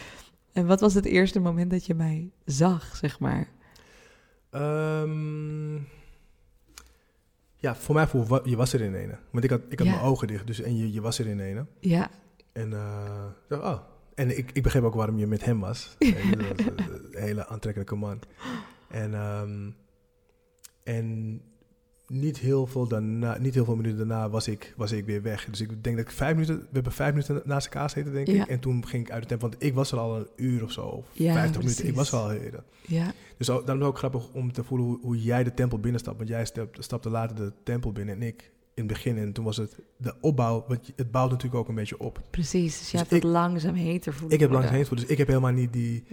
En wat was het eerste moment dat je mij zag, zeg maar? Ehm, ja, voor mij voel wa- je was er in ene. Want ik had, ik had Ja. mijn ogen dicht, dus en je, je was er in ene. Ja, En eh, dacht, oh. En ik, ik begreep ook waarom je met hem was. (laughs) En dat was een hele aantrekkelijke man. En, ehm, en niet, heel veel daarna, niet heel veel minuten daarna was ik, was ik weer weg. Dus ik denk dat ik vijf minuten... We hebben vijf minuten naast elkaar gezeten, denk Ja. ik. En toen ging ik uit de tempo. Want ik was er al een uur of zo. Of Ja, 50 minuten. Ik was er al eerder. ja, Dus ook, daarom is het ook grappig om te voelen hoe, hoe jij de tempel binnenstapt. Want jij stap- stapte later de tempel binnen en ik in het begin. En toen was het de opbouw, want het bouwt natuurlijk ook een beetje op. precies. Dus je Dus hebt het langzaam heter voelen Ik heb worden. heen gevoeld, dus ik heb helemaal niet die...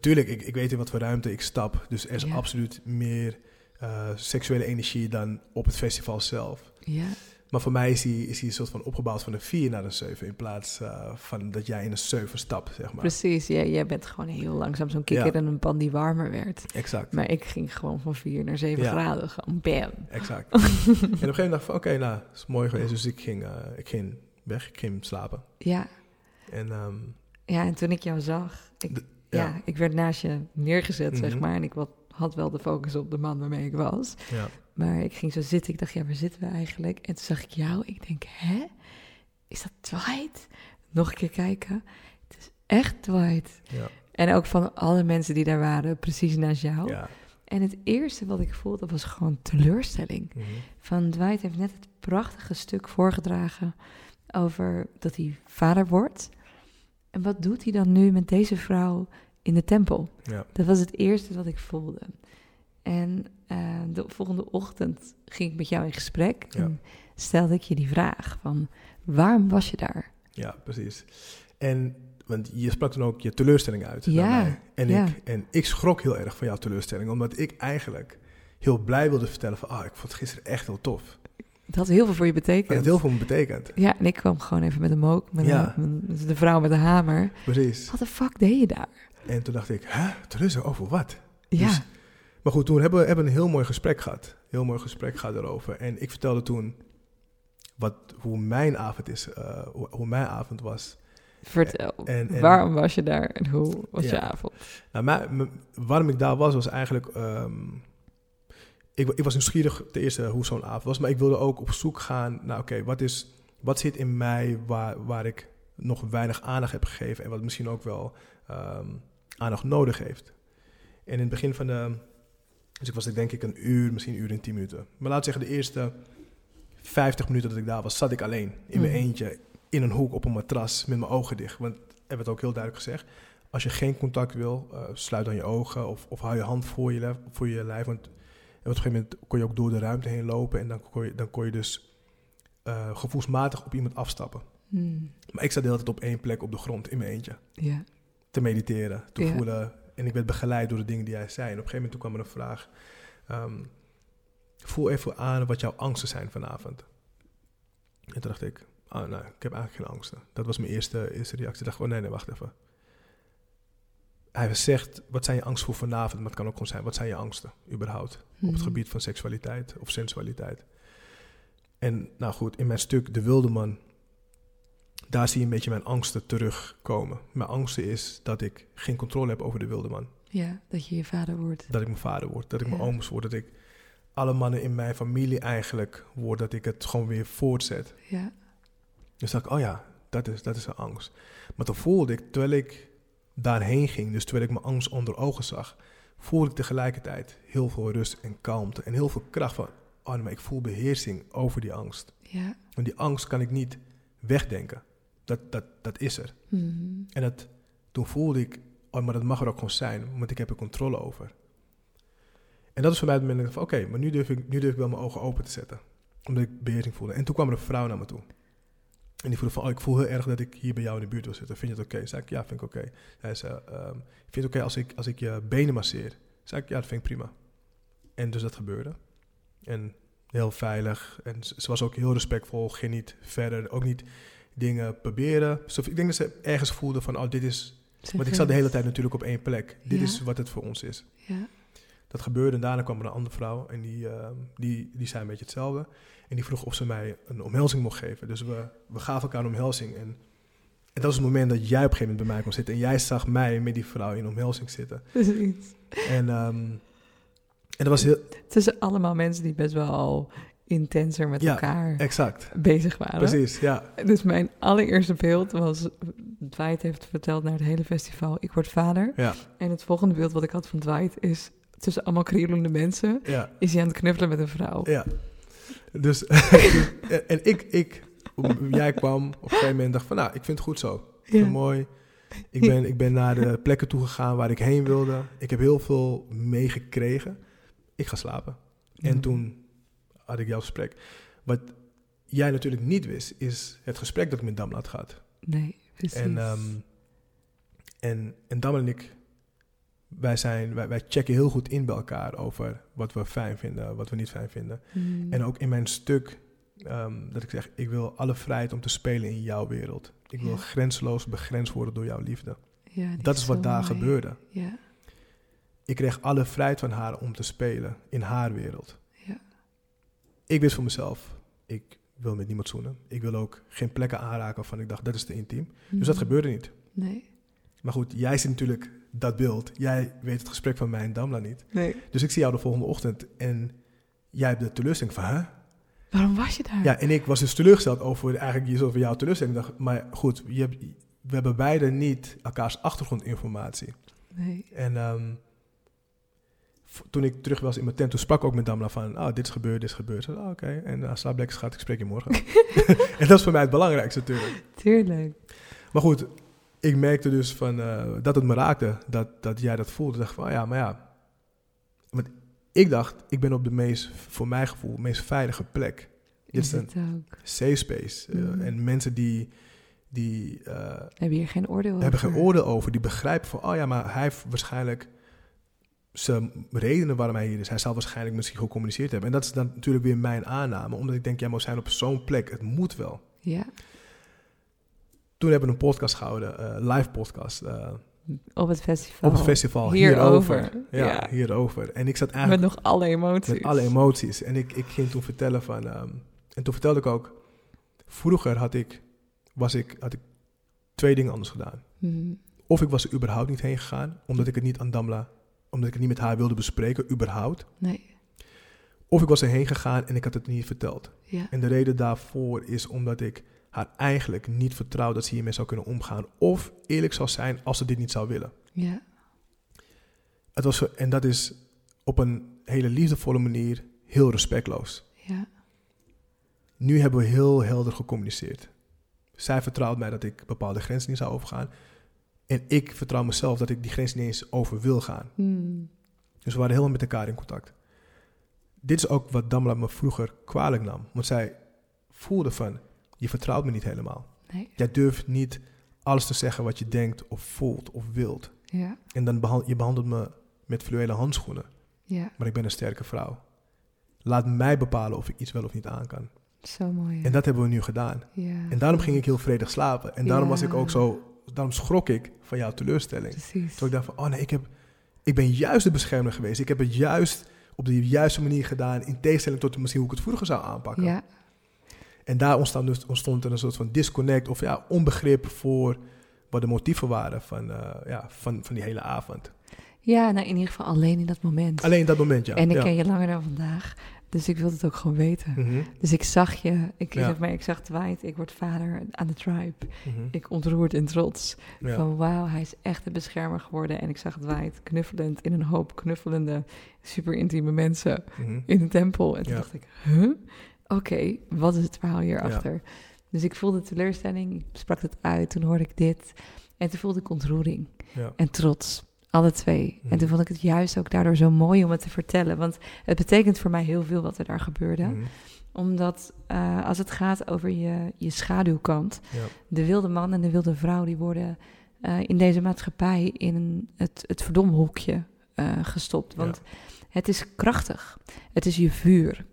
Tuurlijk, ik, ik weet in wat voor ruimte ik stap. Dus er is Ja. absoluut meer eh, seksuele energie dan op het festival zelf. Ja, Maar voor mij is die, is die een soort van opgebouwd van een 4 naar een 7. In plaats eh, van dat jij in een 7 stapt, zeg maar. precies. Jij, jij bent gewoon heel langzaam zo'n kikker Ja. in een pan die warmer werd. Exact. Maar ik ging gewoon van 4 naar 7 Ja. graden. Gewoon bam. Exact. (laughs) en op een gegeven moment dacht ik van, oké, nou, dat is mooi geweest. Dus ik ging, eh, ik ging weg, ik ging slapen. Ja. En ehm, ja, en toen ik jou zag, ik, ja. ik werd naast je neergezet, zeg Mhm. maar. En ik wat, had wel de focus op de man waarmee ik was. ja, Maar ik ging zo zitten. Ik dacht, ja, waar zitten we eigenlijk? En toen zag ik jou. Ik denk, hè? Is dat Dwight? Nog een keer kijken. Het is echt Dwight. ja, En ook van alle mensen die daar waren, precies naast jou. ja. En het eerste wat ik voelde was gewoon teleurstelling. Mhm. Van Dwight heeft net het prachtige stuk voorgedragen over dat hij vader wordt. En wat doet hij dan nu met deze vrouw in de tempel? ja. Dat was het eerste wat ik voelde. En eh, de volgende ochtend ging ik met jou in gesprek Ja. en stelde ik je die vraag van waarom was je daar? Ja, precies. En, want je sprak toen ook je teleurstelling uit Ja, mij. En, ja. ik, en ik schrok heel erg van jouw teleurstelling, omdat ik eigenlijk heel blij wilde vertellen van, ah, ik vond het gisteren echt heel tof. Dat had heel veel voor je En betekend. het heel veel me betekent. Ja, en ik kwam gewoon even met een mook, met Ja. een, met de vrouw met de hamer. Precies. Wat de fuck deed je daar? En toen dacht ik, hè, teleurstelling over wat? Ja, Dus- Maar goed, toen hebben we hebben een heel mooi gesprek gehad. Heel mooi gesprek gehad erover. En ik vertelde toen wat, hoe mijn avond is, eh, hoe, hoe mijn avond was. vertel. En- en- waarom was je daar en hoe was Ja. je avond? Nou, mijn- waarom ik daar was, was eigenlijk... ehm, ik, ik was nieuwsgierig ten eerste hoe zo'n avond was. Maar ik wilde ook op zoek gaan naar, oké, wat is wat zit in mij waar, waar ik nog weinig aandacht heb gegeven... en wat misschien ook wel ehm, aandacht nodig heeft. En in het begin van de... Dus ik was er denk ik een uur, misschien een uur en tien minuten. Maar laat zeggen, de eerste 50 minuten dat ik daar was, zat ik alleen in mijn Mhm. eentje in een hoek op een matras met mijn ogen dicht. Want er werd ook heel duidelijk gezegd, als je geen contact wil, eh, sluit dan je ogen of, of hou je hand voor je, lijf, voor je lijf. Want op een gegeven moment kon je ook door de ruimte heen lopen en dan kon je, dan kon je dus eh, gevoelsmatig op iemand afstappen. Hmm, Maar ik zat de hele tijd op één plek op de grond in mijn eentje Ja, te mediteren, te Ja. voelen. En ik werd begeleid door de dingen die hij zei. En op een gegeven moment toen kwam er een vraag. ehm, voel even aan wat jouw angsten zijn vanavond. En toen dacht ik, oh, nou, ik heb eigenlijk geen angsten. Dat was mijn eerste, eerste reactie. Ik dacht, oh nee, nee, wacht even. Hij zegt, wat zijn je angsten voor vanavond? Maar het kan ook gewoon zijn, wat zijn je angsten überhaupt? Op het Mhm. gebied van seksualiteit of sensualiteit. En nou goed, in mijn stuk De Wilde Man, daar zie je een beetje mijn angsten terugkomen. Mijn angsten is dat ik geen controle heb over de wilde man. Ja, dat je je vader wordt. Dat ik mijn vader word, dat ik mijn ooms word, dat ik alle mannen in mijn familie eigenlijk word, dat ik het gewoon weer voortzet. Ja. Dus dacht ik, oh ja, dat is, dat is een angst. Maar toen voelde ik, terwijl ik daarheen ging, dus terwijl ik mijn angst onder ogen zag, voelde ik tegelijkertijd heel veel rust en kalmte en heel veel kracht van, oh maar ik voel beheersing over die angst. Ja. Want die angst kan ik niet wegdenken. Dat, dat, dat is er. Mhm. En dat, toen voelde ik, oh, maar dat mag er ook gewoon zijn, want ik heb er controle over. En dat is voor mij het moment van, oké, maar nu durf, ik, nu durf ik wel mijn ogen open te zetten. Omdat ik beheersing voelde. En toen kwam er een vrouw naar me toe. En die voelde van, oh, ik voel heel erg dat ik hier bij jou in de buurt wil zitten. Vind je het oké? Zei ik, ja, vind ik oké. Hij zei, ehm, vind je het oké als, ik, als ik je benen masseer? Zei ik, ja, dat vind ik prima. En dus dat gebeurde. En heel veilig. En ze was ook heel respectvol. Ging niet verder. Ook niet dingen proberen. Dus ik denk dat ze ergens voelde van, oh, dit is... Want ik zat de hele tijd natuurlijk op één plek. Dit Ja. is wat het voor ons is. Ja. Dat gebeurde en daarna kwam er een andere vrouw en die, ehm, die, die zei een beetje hetzelfde. En die vroeg of ze mij een omhelzing mocht geven. Dus we, we gaven elkaar een omhelzing. En, en dat was het moment dat jij op een gegeven moment bij mij kwam zitten. En jij zag mij met die vrouw in omhelzing zitten. (laughs) Precies. En, ehm, en dat was heel... Tussen allemaal mensen die best wel intenser met Ja, elkaar Exact. bezig waren. Precies, ja. Dus mijn allereerste beeld was... Dwight heeft verteld naar het hele festival... ik word vader. Ja, En het volgende beeld wat ik had van Dwight is... tussen allemaal krielende mensen... ja, is hij aan het knuffelen met een vrouw. ja. Dus, (laughs) en, ik, ik, jij kwam op een gegeven moment dacht van, nou, ik vind het goed zo. Ik vind het mooi. Ik ben, ik ben naar de plekken toe gegaan waar ik heen wilde. Ik heb heel veel meegekregen. Ik ga slapen. En toen had ik jouw gesprek. Wat jij natuurlijk niet wist, is het gesprek dat ik met Damla had gehad. Nee, precies. En, ehm, en, en Damla en ik, wij, zijn, wij, wij checken heel goed in bij elkaar over wat we fijn vinden, wat we niet fijn vinden. Hmm. En ook in mijn stuk, ehm, dat ik zeg, ik wil alle vrijheid om te spelen in jouw wereld. Ik wil Ja. grenzeloos begrensd worden door jouw liefde. ja, Dat is wat daar mooi. gebeurde. Ja, Ik kreeg alle vrijheid van haar om te spelen in haar wereld. Ik wist voor mezelf, ik wil met niemand zoenen. Ik wil ook geen plekken aanraken waarvan ik dacht, dat is te intiem. Dus dat Mhm. gebeurde niet. Nee, Maar goed, jij ziet natuurlijk dat beeld. Jij weet het gesprek van mij en Damla niet. nee. Dus ik zie jou de volgende ochtend en jij hebt de teleurstelling van, hè? Waarom was je daar? Ja, en ik was dus teleurgesteld over eigenlijk jezelf van jouw teleurstelling. Ik dacht, maar goed, je hebt, we hebben beide niet elkaars achtergrondinformatie. Nee. En ehm, toen ik terug was in mijn tent, toen sprak ik ook met Damla van, oh, dit is gebeurd, dit is gebeurd. Oh, Oké, en uh, slaap lekker schat, ik spreek je morgen. (laughs) (laughs) en dat is voor mij het belangrijkste natuurlijk. Tuurlijk. Maar goed, ik merkte dus van, eh, dat het me raakte, dat, dat jij dat voelde. Ik dacht van, oh ja, maar ja. Want ik dacht, ik ben op de meest, voor mijn gevoel, meest veilige plek. Dit is een ook. safe space. eh, Mhm. En mensen die, die eh, Heb je hier geen oordeel over? hebben geen oordeel over. Die begrijpen van, oh ja, maar hij heeft waarschijnlijk zijn redenen waarom hij hier is. Hij zal waarschijnlijk misschien gecommuniceerd hebben. En dat is dan natuurlijk weer mijn aanname. Omdat ik denk, maar we zijn op zo'n plek. Het moet wel. Ja, Toen hebben we een podcast gehouden, eh, live podcast, eh, op het festival. op het festival. Hierover. Hierover. Ja, Ja. hierover. En ik zat Met eigenlijk nog alle emoties. met alle emoties. En ik, ik ging toen vertellen van... ehm, en toen vertelde ik ook... Vroeger had ik, was ik, had ik twee dingen anders gedaan. Mhm. Of ik was er überhaupt niet heen gegaan, omdat ik het niet aan Damla, omdat ik het niet met haar wilde bespreken, überhaupt. Nee, Of ik was erheen gegaan en ik had het niet verteld. ja. En de reden daarvoor is omdat ik haar eigenlijk niet vertrouw dat ze hiermee zou kunnen omgaan. Of eerlijk zou zijn als ze dit niet zou willen. Ja, Het was, en dat is op een hele liefdevolle manier heel respectloos. ja. Nu hebben we heel helder gecommuniceerd. Zij vertrouwt mij dat ik bepaalde grenzen niet zou overgaan. En ik vertrouw mezelf dat ik die grens niet eens over wil gaan. Hmm. Dus we waren helemaal met elkaar in contact. Dit is ook wat Damla me vroeger kwalijk nam. Want zij voelde van, je vertrouwt me niet helemaal. Nee, Jij durft niet alles te zeggen wat je denkt of voelt of wilt. ja, En dan behand, je behandelt me met fluwelen handschoenen. ja. Maar ik ben een sterke vrouw. Laat mij bepalen of ik iets wel of niet aan kan. Zo mooi. En dat hebben we nu gedaan. ja. En daarom ging ik heel vredig slapen. En daarom was ik ook zo, daarom schrok ik van jouw teleurstelling. Precies. Toen ik dacht van, oh nee, ik, heb, ik ben juist de beschermer geweest. Ik heb het juist op de juiste manier gedaan, in tegenstelling tot misschien hoe ik het vroeger zou aanpakken. Ja, En daar ontstond, dus, ontstond er een soort van disconnect of ja, onbegrip voor wat de motieven waren van, eh, ja, van, van die hele avond. ja nou in ieder geval alleen in dat moment. Alleen in dat moment, ja. en ik ja. ken je langer dan vandaag, dus ik wilde het ook gewoon weten. Mhm, Dus ik zag je, ik, Ja. zeg maar, ik zag Dwight, ik word vader aan de tribe. mhm, Ik ontroerd in trots. ja. Van wauw, hij is echt een beschermer geworden. En ik zag Dwight knuffelend in een hoop knuffelende, super intieme mensen mhm. in de tempel. En toen Ja. dacht ik, huh? Oké, wat is het verhaal hierachter? Dus ik voelde teleurstelling, ik sprak het uit, toen hoorde ik dit. En toen voelde ik ontroering en trots, alle twee. En toen vond ik het juist ook daardoor zo mooi om het te vertellen. Want het betekent voor mij heel veel wat er daar gebeurde. Mhm, Omdat eh, als het gaat over je, je schaduwkant, ja. de wilde man en de wilde vrouw, die worden eh, in deze maatschappij in het, het verdomhoekje eh, gestopt. Want het is krachtig. Het is je vuur.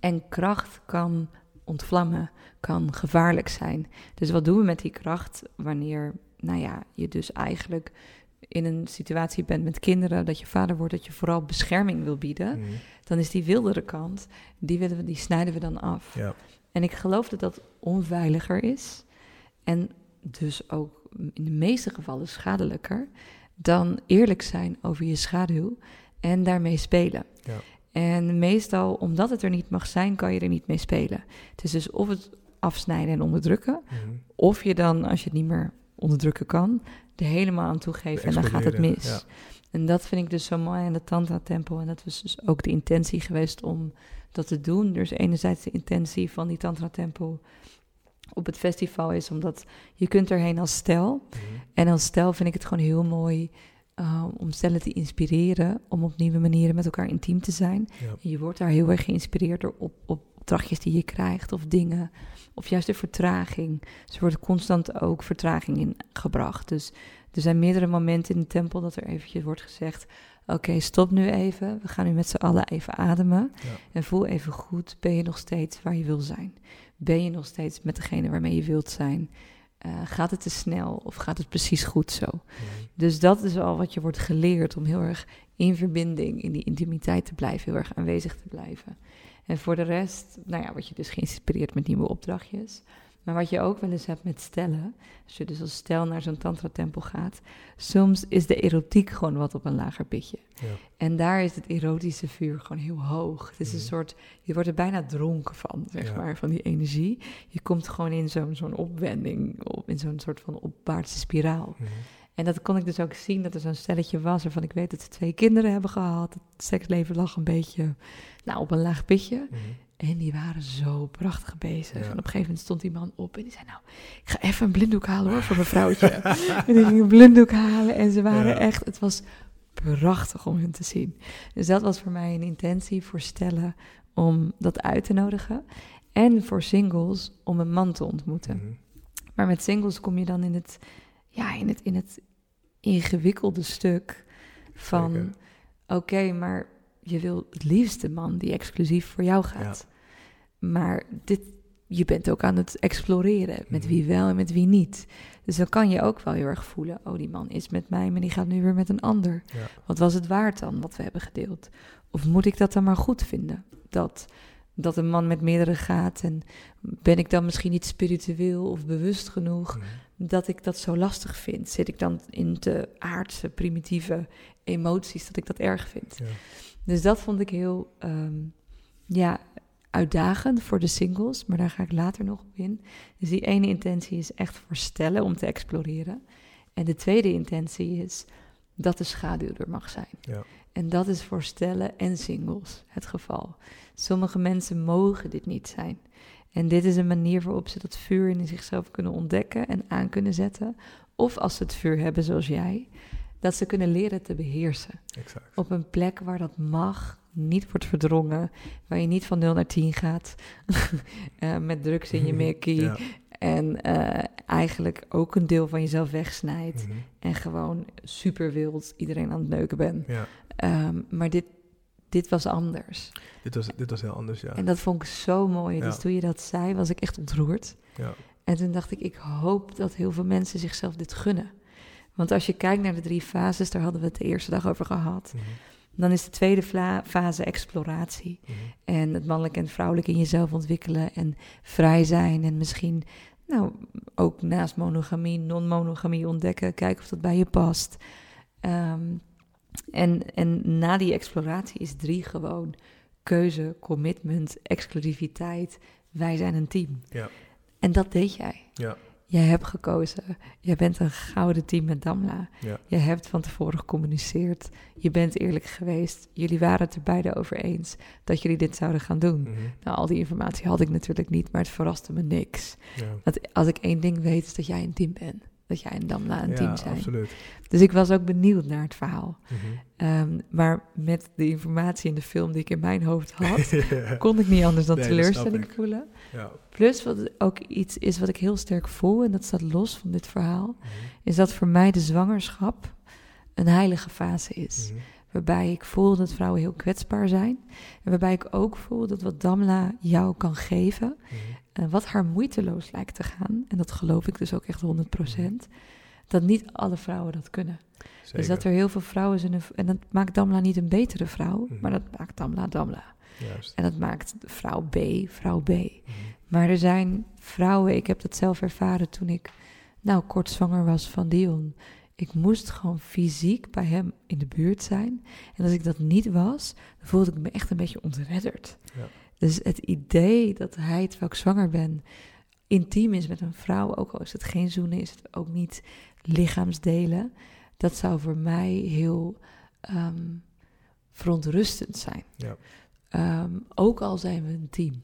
En kracht kan ontvlammen, kan gevaarlijk zijn. Dus wat doen we met die kracht wanneer, nou ja, je dus eigenlijk in een situatie bent met kinderen, dat je vader wordt, dat je vooral bescherming wil bieden, Mhm, dan is die wildere kant, die, willen we, die snijden we dan af. ja. En ik geloof dat dat onveiliger is. En dus ook in de meeste gevallen schadelijker. Dan eerlijk zijn over je schaduw en daarmee spelen. Ja. En meestal, omdat het er niet mag zijn, kan je er niet mee spelen. Het is dus of het afsnijden en onderdrukken. mhm. Of je dan, als je het niet meer onderdrukken kan, er helemaal aan toegeven. En dan gaat het mis. ja. En dat vind ik dus zo mooi aan de Tantra-tempel. En dat was dus ook de intentie geweest om dat te doen. Dus enerzijds de intentie van die Tantra-tempel op het festival is omdat je kunt erheen als stel. Mhm, En als stel vind ik het gewoon heel mooi uh, om stellen te inspireren... om op nieuwe manieren met elkaar intiem te zijn. Ja. Je wordt daar heel erg geïnspireerd door op, op opdrachtjes die je krijgt of dingen. Of juist de vertraging. Dus er wordt constant ook vertraging in gebracht. Dus er zijn meerdere momenten in de tempel dat er eventjes wordt gezegd... oké, stop nu even. We gaan nu met z'n allen even ademen. Ja. En voel even goed, ben je nog steeds waar je wil zijn? Ben je nog steeds met degene waarmee je wilt zijn? Uh, gaat het te snel of gaat het precies goed zo? Mhm, Dus dat is al wat je wordt geleerd om heel erg in verbinding, in die intimiteit te blijven, heel erg aanwezig te blijven. En voor de rest, nou ja, word je dus geïnspireerd met nieuwe opdrachtjes. Maar wat je ook wel eens hebt met stellen, als je dus als stel naar zo'n tantra-tempel gaat, soms is de erotiek gewoon wat op een lager pitje. Ja. En daar is het erotische vuur gewoon heel hoog. Het is een Mhm. soort, je wordt er bijna dronken van, zeg Ja. maar, van die energie. Je komt gewoon in zo'n zo'n opwending, op, in zo'n soort van opwaartse spiraal. Mhm, En dat kon ik dus ook zien, dat er zo'n stelletje was waarvan ik weet dat ze twee kinderen hebben gehad. Het seksleven lag een beetje nou, op een laag pitje. mhm. En die waren zo prachtig bezig. Ja. En op een gegeven moment stond die man op en die zei... nou, ik ga even een blinddoek halen hoor, voor mijn vrouwtje. (laughs) en die ging een blinddoek halen en ze waren Ja. echt... Het was prachtig om hen te zien. Dus dat was voor mij een intentie voor stellen om dat uit te nodigen. En voor singles om een man te ontmoeten. Mhm, Maar met singles kom je dan in het, ja, in het, in het ingewikkelde stuk van... Oké, maar je wil het liefste man die exclusief voor jou gaat. Maar dit, je bent ook aan het exploreren met Mhm. wie wel en met wie niet. Dus dan kan je ook wel heel erg voelen... oh, die man is met mij, maar die gaat nu weer met een ander. Ja. Wat was het waard dan, wat we hebben gedeeld? Of moet ik dat dan maar goed vinden? Dat, dat een man met meerdere gaat en ben ik dan misschien niet spiritueel of bewust genoeg Mhm, dat ik dat zo lastig vind? Zit ik dan in de aardse, primitieve emoties dat ik dat erg vind? ja. Dus dat vond ik heel ehm, ja, uitdagend voor de singles, maar daar ga ik later nog op in. Dus die ene intentie is echt voor stellen om te exploreren. En de tweede intentie is dat de schaduw er mag zijn. Ja. En dat is voor stellen en singles het geval. Sommige mensen mogen dit niet zijn. En dit is een manier waarop ze dat vuur in zichzelf kunnen ontdekken en aan kunnen zetten. Of als ze het vuur hebben zoals jij, dat ze kunnen leren te beheersen. Exact. Op een plek waar dat mag, niet wordt verdrongen, waar je niet van 0 naar 10 gaat (laughs) eh, met drugs in je (laughs) mikkie. Ja. En eh, eigenlijk ook een deel van jezelf wegsnijdt. Mhm, En gewoon super wild iedereen aan het neuken bent. ja. Ehm, maar dit, dit was anders. Dit was, dit was heel anders, ja. En dat vond ik zo mooi. Ja. Dus toen je dat zei, was ik echt ontroerd. ja. En toen dacht ik, ik hoop dat heel veel mensen zichzelf dit gunnen. Want als je kijkt naar de drie fases, daar hadden we het de eerste dag over gehad. Mhm, Dan is de tweede fase exploratie. mhm. En het mannelijk en vrouwelijk in jezelf ontwikkelen. En vrij zijn. En misschien nou, ook naast monogamie, non-monogamie ontdekken. Kijken of dat bij je past. Ehm, en, en na die exploratie is drie gewoon keuze, commitment, exclusiviteit. Wij zijn een team. Ja. En dat deed jij. Ja. Jij hebt gekozen. Jij bent een gouden team met Damla. Ja. Je hebt van tevoren gecommuniceerd. Je bent eerlijk geweest. Jullie waren het er beide over eens dat jullie dit zouden gaan doen. Mhm, Nou, al die informatie had ik natuurlijk niet, maar het verraste me niks. ja. Want als ik één ding weet, is dat jij een team bent. Dat jij en Damla een ja, team zijn. absoluut. Dus ik was ook benieuwd naar het verhaal. Mhm. Ehm, maar met de informatie in de film die ik in mijn hoofd had, (laughs) Ja. kon ik niet anders dan Nee, teleurstelling voelen. Ja. Plus, wat ook iets is wat ik heel sterk voel, en dat staat los van dit verhaal, Mhm, is dat voor mij de zwangerschap een heilige fase is. mhm. Waarbij ik voel dat vrouwen heel kwetsbaar zijn. En waarbij ik ook voel dat wat Damla jou kan geven, Mhm. en wat haar moeiteloos lijkt te gaan, en dat geloof ik dus ook echt 100%, dat niet alle vrouwen dat kunnen. Zeker. Dus dat er heel veel vrouwen zijn, en dat maakt Damla niet een betere vrouw, Mhm. maar dat maakt Damla Damla. Juist. En dat maakt vrouw B vrouw B. Mhm. Maar er zijn vrouwen, ik heb dat zelf ervaren toen ik nou kort zwanger was van Dion. Ik moest gewoon fysiek bij hem in de buurt zijn. En als ik dat niet was, dan voelde ik me echt een beetje ontredderd. Ja. Dus het idee dat hij, terwijl ik zwanger ben, intiem is met een vrouw, ook al is het geen zoenen, is het ook niet lichaamsdelen, dat zou voor mij heel ehm, verontrustend zijn. Ja. Ehm, ook al zijn we een team.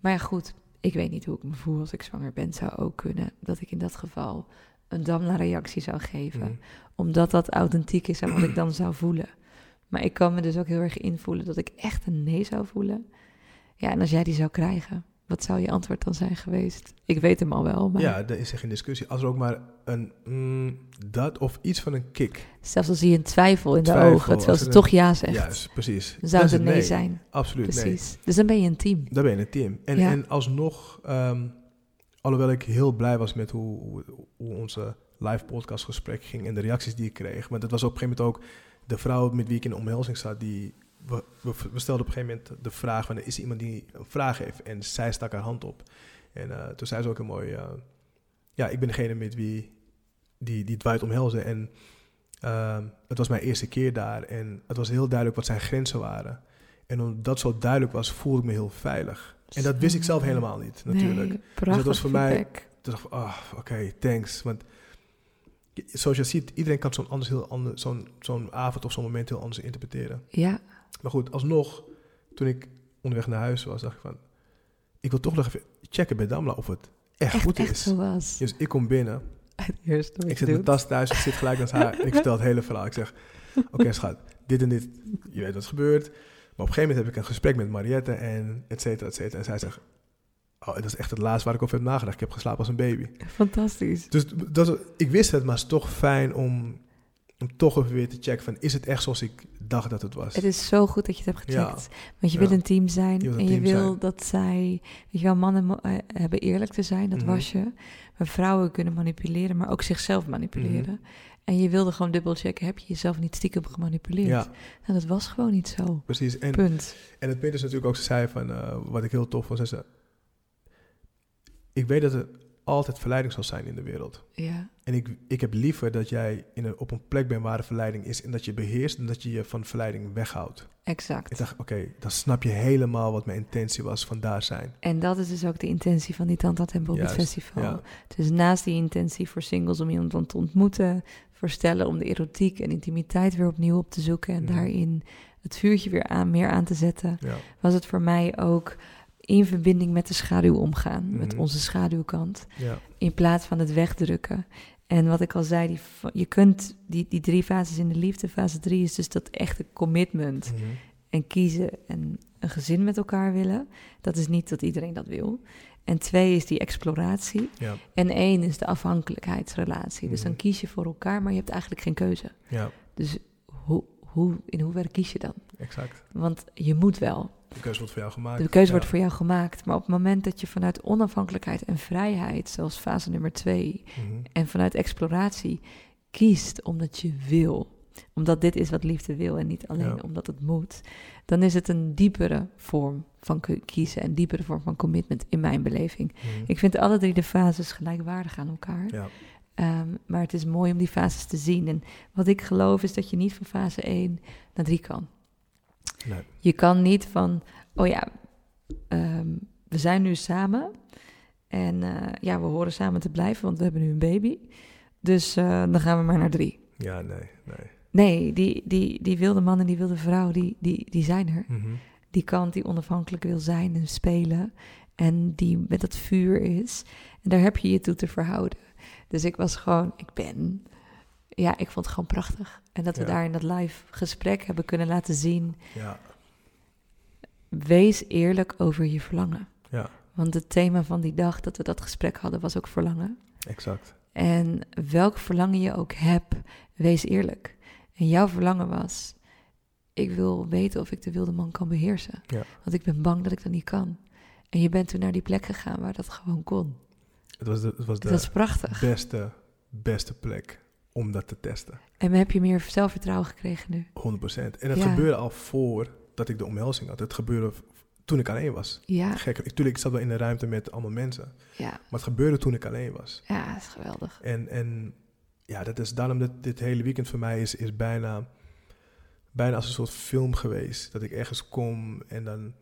Maar ja, goed, ik weet niet hoe ik me voel als ik zwanger ben. Zou ook kunnen dat ik in dat geval een damla-reactie zou geven. Mhm. Omdat dat authentiek is en wat ik dan zou voelen. Maar ik kan me dus ook heel erg invoelen dat ik echt een nee zou voelen. Ja, en als jij die zou krijgen, wat zou je antwoord dan zijn geweest? Ik weet hem al wel, maar Ja, daar is er geen discussie. Als er ook maar een mm, dat of iets van een kick. zelfs al zie je een twijfel in de ogen, terwijl als ze er toch ja zegt, Juist, precies. dan zou het een nee zijn. Absoluut nee. Precies. Dus dan ben je een team. Dan ben je een team. En, Ja. en alsnog, ehm, alhoewel ik heel blij was met hoe, hoe, onze live podcast gesprek ging en de reacties die ik kreeg. Maar dat was op een gegeven moment ook de vrouw met wie ik in omhelzing zat, die we, stelden op een gegeven moment de vraag van, is er iemand die een vraag heeft? En zij stak haar hand op. En eh, toen zei ze ook een mooi, eh, ja, ik ben degene met wie die, die Dwight omhelzen. En ehm, het was mijn eerste keer daar en het was heel duidelijk wat zijn grenzen waren. En omdat dat zo duidelijk was, voelde ik me heel veilig. En dat wist ik zelf helemaal niet, natuurlijk. Nee, prachtig was voor mij-. Toen dacht ik, ah, oké, thanks. Want zoals je ziet, iedereen kan zo'n anders heel ander, zo'n zo'n avond of zo'n moment heel anders interpreteren. Ja, Maar goed, alsnog, toen ik onderweg naar huis was, dacht ik van, ik wil toch nog even checken bij Damla of het echt, echt, goed echt is. zo was. Dus ik kom binnen, (laughs) wat ik zet mijn tas thuis, ik zit gelijk naast haar en ik vertel het hele verhaal. Ik zeg, (laughs) oké schat, dit en dit, je weet wat er gebeurt. Maar op een gegeven moment heb ik een gesprek met Mariette en et cetera, et cetera. En zij zegt, oh, dat is echt het laatste waar ik over heb nagedacht. Ik heb geslapen als een baby. Fantastisch. Dus dat, ik wist het, maar het is toch fijn om, om toch even weer te checken van, is het echt zoals ik dacht dat het was? Het is zo goed dat je het hebt Ja. gecheckt. Want je Ja. wil een team zijn. Je wil een en je wil zijn. dat zij... Weet je wel, mannen eh, hebben eerlijk te zijn, dat Mhm. was je. Maar vrouwen kunnen manipuleren, maar ook zichzelf manipuleren. Mhm. En je wilde gewoon dubbel checken, heb je jezelf niet stiekem gemanipuleerd? Ja, Nou, dat was gewoon niet zo. precies. En, Punt. en het punt is natuurlijk ook, ze zei van, eh, wat ik heel tof vond, zei ze, ik weet dat er altijd verleiding zal zijn in de wereld. Ja, En ik, ik heb liever dat jij in een, op een plek bent waar er verleiding is en dat je beheerst en dat je je van verleiding weghoudt. exact. Ik dacht, oké, dan snap je helemaal wat mijn intentie was van daar zijn. En dat is dus ook de intentie van die Tantat en Bobbit Juist, Festival. ja. Dus naast die intentie voor singles om iemand te ontmoeten, voor stellen om de erotiek en intimiteit weer opnieuw op te zoeken en Mhm. daarin het vuurtje weer aan, meer aan te zetten, Ja, was het voor mij ook in verbinding met de schaduw omgaan, met Mhm. onze schaduwkant, ja, in plaats van het wegdrukken. En wat ik al zei, die, je kunt die, die drie fases in de liefde. Fase drie is dus dat echte commitment mhm, en kiezen en een gezin met elkaar willen. Dat is niet dat iedereen dat wil. En twee is die exploratie. ja, En één is de afhankelijkheidsrelatie. Dus dan Mhm. kies je voor elkaar, maar je hebt eigenlijk geen keuze. ja, Dus hoe, hoe, in hoeverre kies je dan? Exact. Want je moet wel. De keuze wordt voor jou gemaakt. De keuze Ja. wordt voor jou gemaakt. Maar op het moment dat je vanuit onafhankelijkheid en vrijheid, zoals fase nummer twee, Mhm. en vanuit exploratie kiest omdat je wil, omdat dit is wat liefde wil en niet alleen Ja. omdat het moet, dan is het een diepere vorm van kiezen en diepere vorm van commitment in mijn beleving. Mhm. Ik vind alle drie de fases gelijkwaardig aan elkaar. Ja. Ehm, maar het is mooi om die fases te zien. En wat ik geloof is dat je niet van fase 1 naar 3 kan. Nee. Je kan niet van, oh ja, ehm, we zijn nu samen. En eh, ja, we horen samen te blijven, want we hebben nu een baby. Dus eh, dan gaan we maar naar drie. Ja, nee, nee. Nee, die, die, die wilde man en die wilde vrouw, die, die, die zijn er. Mhm. Die kant die onafhankelijk wil zijn en spelen. En die met dat vuur is. En daar heb je je toe te verhouden. Dus ik was gewoon, ik ben. Ja, ik vond het gewoon prachtig. En dat we Ja. daar in dat live gesprek hebben kunnen laten zien. Ja, Wees eerlijk over je verlangen. ja, Want het thema van die dag dat we dat gesprek hadden was ook verlangen. exact. En welk verlangen je ook hebt, wees eerlijk. En jouw verlangen was: ik wil weten of ik de wilde man kan beheersen. Ja. Want ik ben bang dat ik dat niet kan. En je bent toen naar die plek gegaan waar dat gewoon kon. Het was de, het was de dat is prachtig. beste, beste plek om dat te testen. 100%. En heb je meer zelfvertrouwen gekregen nu? En het Ja. gebeurde al voor dat ik de omhelzing had. Het gebeurde toen ik alleen was. Ja, Gek, ik, tuurlijk, ik zat wel in de ruimte met allemaal mensen. ja, Maar het gebeurde toen ik alleen was. ja, dat is geweldig. En, en ja, dat is daarom dat dit hele weekend voor mij is, is bijna, bijna als een soort film geweest. Dat ik ergens kom en dan,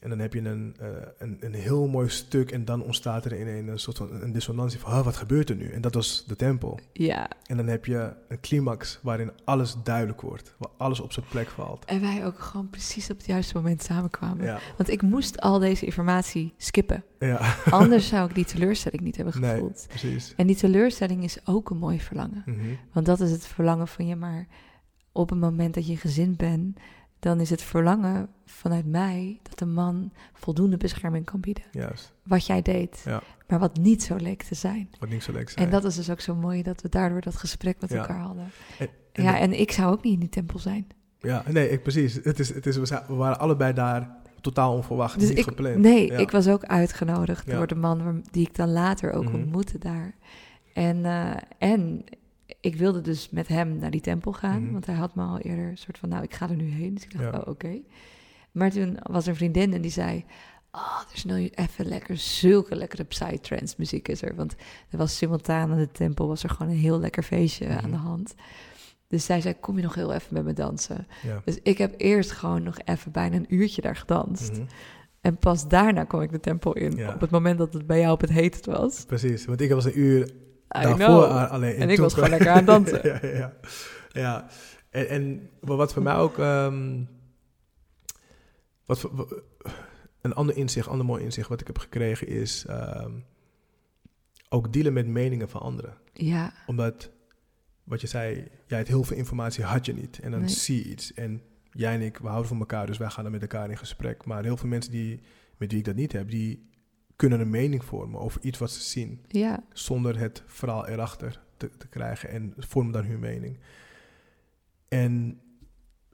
en dan heb je een, eh, een, een heel mooi stuk en dan ontstaat er in een, een soort van een dissonantie van, "Huh, wat gebeurt er nu? En dat was de tempel. Ja, En dan heb je een climax waarin alles duidelijk wordt, waar alles op zijn plek valt. en wij ook gewoon precies op het juiste moment samenkwamen. Ja, Want ik moest al deze informatie skippen. ja. (laughs) Anders zou ik die teleurstelling niet hebben nee, gevoeld. precies. En die teleurstelling is ook een mooi verlangen. Mhm. Want dat is het verlangen van je, maar op het moment dat je gezin bent, dan is het verlangen vanuit mij dat de man voldoende bescherming kan bieden. Juist, Wat jij deed, Ja. maar wat niet zo leek te zijn. wat niet zo leuk zijn. En dat is dus ook zo mooi dat we daardoor dat gesprek met Ja. elkaar hadden. En- en ja, en ik zou ook niet in die tempel zijn. Ja, nee, ik, precies. Het is, het is, we, waren allebei daar totaal onverwacht, Dus niet ik, gepland. nee, Ja. ik was ook uitgenodigd door de man die ik dan later ook Mhm. ontmoette daar. En, eh, en ik wilde dus met hem naar die tempel gaan, Mhm. want hij had me al eerder een soort van, nou, ik ga er nu heen. Dus ik dacht, Ja. oh, oké. Maar toen was er een vriendin en die zei, oh, er is nu even lekker, zulke lekkere psytrance muziek is er. Want er was simultaan aan de tempel, was er gewoon een heel lekker feestje Mhm. aan de hand. Dus zij zei, kom je nog heel even met me dansen? Ja. Dus ik heb eerst gewoon nog even bijna een uurtje daar gedanst. Mhm. En pas daarna kwam ik de tempel in. Ja. Op het moment dat het bij jou op het heetst was. Precies, want ik was een uur daarvoor know. a- alleen. En ik was gewoon lekker aan het dansen. (laughs) ja, ja, ja. ja. En, en wat voor mij ook... ehm, wat voor- een ander inzicht, ander mooi inzicht wat ik heb gekregen is... ehm, ook dealen met meningen van anderen. Ja, Omdat, wat je zei, jij had heel veel informatie, had je niet. En dan Nee. zie je iets. En jij en ik, we houden van elkaar, dus wij gaan dan met elkaar in gesprek. Maar heel veel mensen die, met wie ik dat niet heb, die kunnen een mening vormen over iets wat ze zien. ja, Zonder het verhaal erachter te, te krijgen en vormen dan hun mening. En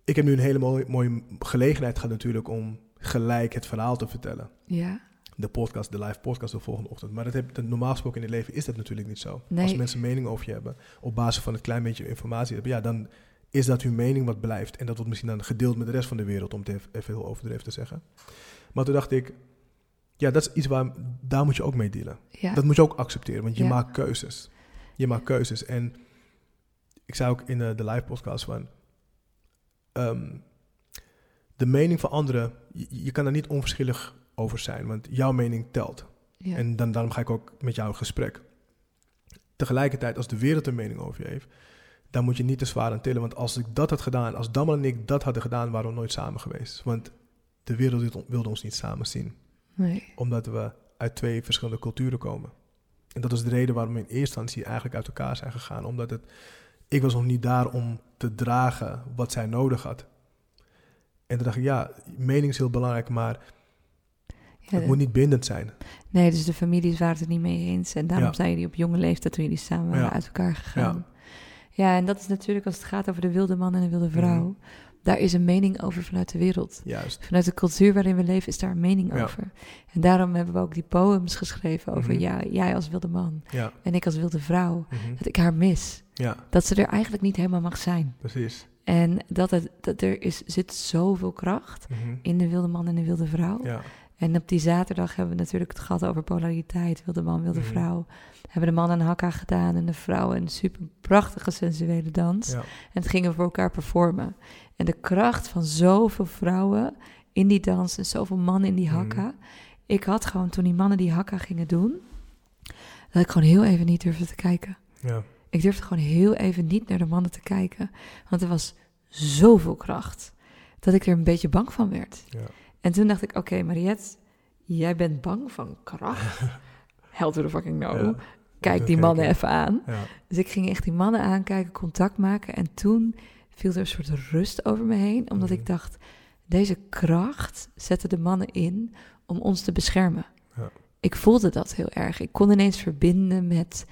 ik heb nu een hele mooie, mooie gelegenheid gehad natuurlijk om gelijk het verhaal te vertellen. ja. De podcast, de live podcast de volgende ochtend. Maar dat heb, dat, normaal gesproken in het leven is dat natuurlijk niet zo. Nee. Als mensen mening over je hebben, op basis van het klein beetje informatie hebben, ja, dan is dat hun mening wat blijft. En dat wordt misschien dan gedeeld met de rest van de wereld, om het even, even heel overdreven te zeggen. Maar toen dacht ik, ja, dat is iets waar, daar moet je ook mee dealen. ja. Dat moet je ook accepteren, want je Ja. maakt keuzes. Je maakt keuzes. En ik zei ook in de, de live podcast van, ehm, de mening van anderen, je, je kan er niet onverschillig over zijn, want jouw mening telt. ja. En dan, daarom ga ik ook met jou in gesprek. Tegelijkertijd, als de wereld een mening over je heeft, dan moet je niet te zwaar aan tillen. Want als ik dat had gedaan, als Dammel en ik dat hadden gedaan, waren we nooit samen geweest. Want de wereld wilde ons niet samen zien. Nee. Omdat we uit twee verschillende culturen komen. En dat is de reden waarom we in eerste instantie eigenlijk uit elkaar zijn gegaan. Omdat het, ik was nog niet daar om te dragen wat zij nodig had. En toen dacht ik, ja, mening is heel belangrijk, maar Ja, het moet niet bindend zijn. Nee, dus de families waren het er niet mee eens. En daarom Ja. zijn jullie op jonge leeftijd, toen jullie samen waren, Ja. uit elkaar gegaan. Ja, en dat is natuurlijk als het gaat over de wilde man en de wilde vrouw. Mhm. Daar is een mening over vanuit de wereld. Juist. Vanuit de cultuur waarin we leven is daar een mening Ja. over. En daarom hebben we ook die poems geschreven over Mhm. ja, jij als wilde man Ja. en ik als wilde vrouw. Mhm. Dat ik haar mis. Ja, Dat ze er eigenlijk niet helemaal mag zijn. precies. En dat, het, dat er is, zit zoveel kracht Mhm. in de wilde man en de wilde vrouw. Ja. En op die zaterdag hebben we natuurlijk het gehad over polariteit. Wilde man, wilde Mhm. vrouw. Hebben de man een hakka gedaan en de vrouw een super prachtige sensuele dans. Ja. En het gingen we voor elkaar performen. En de kracht van zoveel vrouwen in die dans en zoveel mannen in die Mhm. hakka. Ik had gewoon toen die mannen die hakka gingen doen, dat ik gewoon heel even niet durfde te kijken. Ja. Ik durfde gewoon heel even niet naar de mannen te kijken. Want er was zoveel kracht dat ik er een beetje bang van werd. Ja. En toen dacht ik, oké Mariette, jij bent bang van kracht? (laughs) Hell to the fucking no. Ja. Kijk die mannen even aan. Ja. Dus ik ging echt die mannen aankijken, contact maken. En toen viel er een soort rust over me heen. Omdat Mhm. ik dacht, deze kracht zetten de mannen in om ons te beschermen. Ja. Ik voelde dat heel erg. Ik kon ineens verbinden met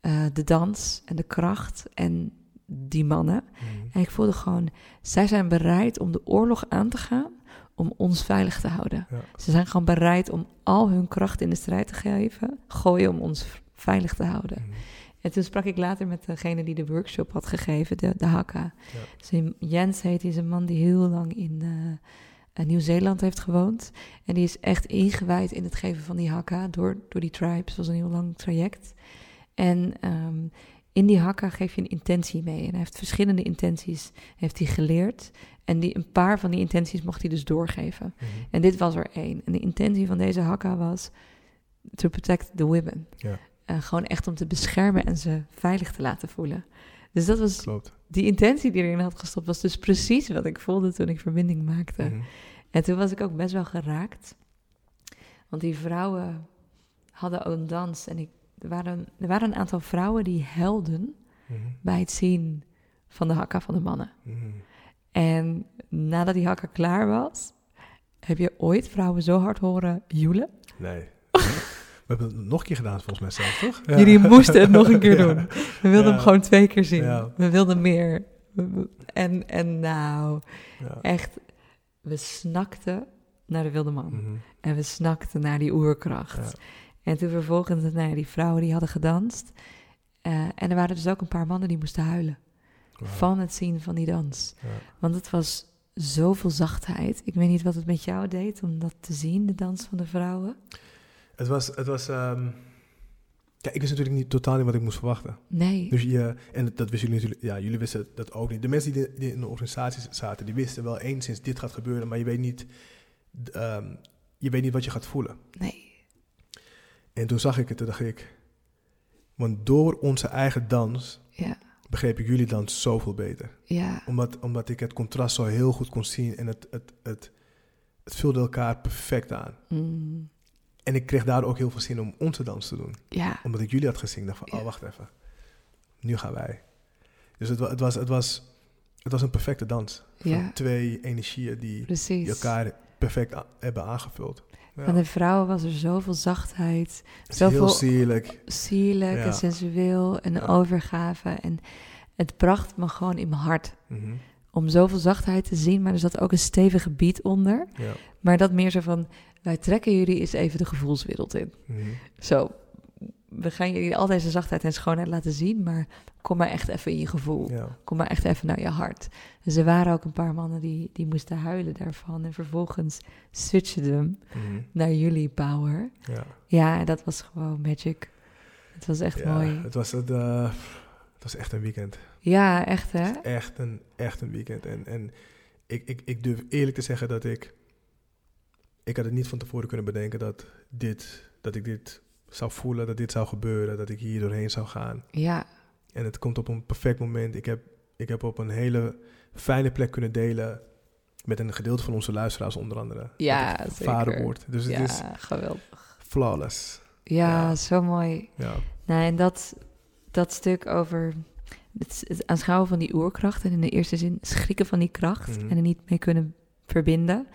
eh, de dans en de kracht en die mannen. Mhm. En ik voelde gewoon, zij zijn bereid om de oorlog aan te gaan om ons veilig te houden. Ja. Ze zijn gewoon bereid om al hun kracht in de strijd te geven, gooien om ons veilig te houden. Mhm. En toen sprak ik later met degene die de workshop had gegeven, de, de Hakka. Ja. Dus Jens heet, die is een man die heel lang in eh, eh, Nieuw-Zeeland heeft gewoond. En die is echt ingewijd in het geven van die Hakka door, door die tribes. Was een heel lang traject. En ehm, in die Hakka geef je een intentie mee. En hij heeft verschillende intenties heeft hij geleerd. En die, een paar van die intenties mocht hij dus doorgeven. Mhm. En dit was er één. En de intentie van deze Hakka was to protect the women. Ja. Gewoon echt om te beschermen en ze veilig te laten voelen. Dus dat was Klopt. die intentie die erin had gestopt, was dus precies wat ik voelde toen ik verbinding maakte. Mhm. En toen was ik ook best wel geraakt. Want die vrouwen hadden ook een dans. En ik, er, waren, er waren een aantal vrouwen die helden Mhm. bij het zien van de hakka van de mannen. Mhm. En nadat die hakka klaar was, heb je ooit vrouwen zo hard horen joelen? Nee. We hebben het nog een keer gedaan volgens mij zelf, toch? Ja. Jullie moesten het nog een keer (laughs) doen. We wilden Ja. hem gewoon twee keer zien. Ja. We wilden meer. En, en nou, echt, we snakten naar de wilde man. Mhm. En we snakten naar die oerkracht. En toen vervolgens, nou die vrouwen die hadden gedanst. Eh, en er waren dus ook een paar mannen die moesten huilen. Van het zien van die dans. Want het was zoveel zachtheid. Ik weet niet wat het met jou deed om dat te zien, de dans van de vrouwen. Het was, het was ehm, ja, ik wist natuurlijk niet totaal niet wat ik moest verwachten. Nee. Dus je, en dat wisten jullie natuurlijk, ja, jullie wisten dat ook niet. De mensen die, die in de organisatie zaten, die wisten wel enigszins dit gaat gebeuren, maar je weet niet, ehm, je weet niet wat je gaat voelen. Nee. En toen zag ik het, toen dacht ik, want door onze eigen dans Ja. Begreep ik jullie dans zoveel beter. Ja. Omdat, omdat ik het contrast zo heel goed kon zien en het, het, het, het vulde elkaar perfect aan. Mm. En ik kreeg daar ook heel veel zin om onze dans te doen. Ja. Omdat ik jullie had gezien, dacht van, Ja. oh wacht even, nu gaan wij. Dus het, het, was, het, was, het was een perfecte dans. Van Ja. twee energieën die, elkaar perfect hebben aangevuld. Ja. Van de vrouwen was er zoveel zachtheid, zoveel heel sierlijk. sierlijk Ja. en sensueel en Ja. overgave. En het bracht me gewoon in mijn hart Mhm. om zoveel zachtheid te zien. Maar er zat ook een stevige beat onder. Ja. Maar dat meer zo van, wij trekken jullie eens even de gevoelswereld in. Mhm. Zo, we gaan jullie al deze zachtheid en schoonheid laten zien, maar kom maar echt even in je gevoel. ja. Kom maar echt even naar je hart. Dus er waren ook een paar mannen die, die moesten huilen daarvan. En vervolgens switchen hem Mhm. naar jullie power. ja. Ja, dat was gewoon magic. Het was echt Ja, mooi. Het was, het, het was echt een weekend. Ja, echt hè? Echt een, echt een weekend. En, en ik, ik, ik durf eerlijk te zeggen dat ik... Ik had het niet van tevoren kunnen bedenken dat, dit, dat ik dit zou voelen, dat dit zou gebeuren, dat ik hier doorheen zou gaan. Ja, En het komt op een perfect moment. Ik heb, ik heb op een hele fijne plek kunnen delen met een gedeelte van onze luisteraars onder andere. Ja, ik zeker. vader word. Dus het ja is geweldig. flawless. Ja, Ja. zo mooi. Ja. Nou, en dat, dat stuk over het, het aanschouwen van die oerkracht... en in de eerste zin schrikken van die kracht... Mhm. en er niet mee kunnen verbinden...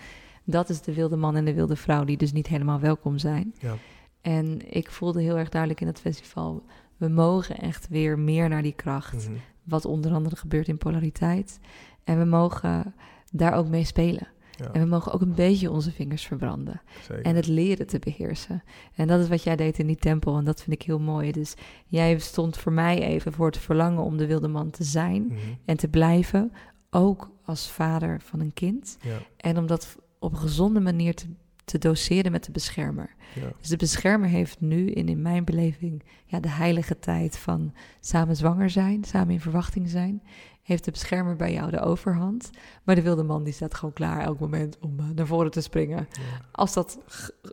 dat is de wilde man en de wilde vrouw... die dus niet helemaal welkom zijn. Ja. En ik voelde heel erg duidelijk in het festival... we mogen echt weer meer naar die kracht. Mhm. Wat onder andere gebeurt in polariteit. En we mogen daar ook mee spelen. Ja, En we mogen ook een beetje onze vingers verbranden. zeker. En het leren te beheersen. En dat is wat jij deed in die tempel. En dat vind ik heel mooi. Dus jij stond voor mij even voor het verlangen om de wilde man te zijn Mhm. en te blijven. Ook als vader van een kind. Ja, En om dat op een gezonde manier te, te doseren met de beschermer. ja, Dus de beschermer heeft nu in, in mijn beleving ja, de heilige tijd van samen zwanger zijn, samen in verwachting zijn. Heeft de beschermer bij jou de overhand. Maar de wilde man die staat gewoon klaar elk moment om eh, naar voren te springen. ja. Als dat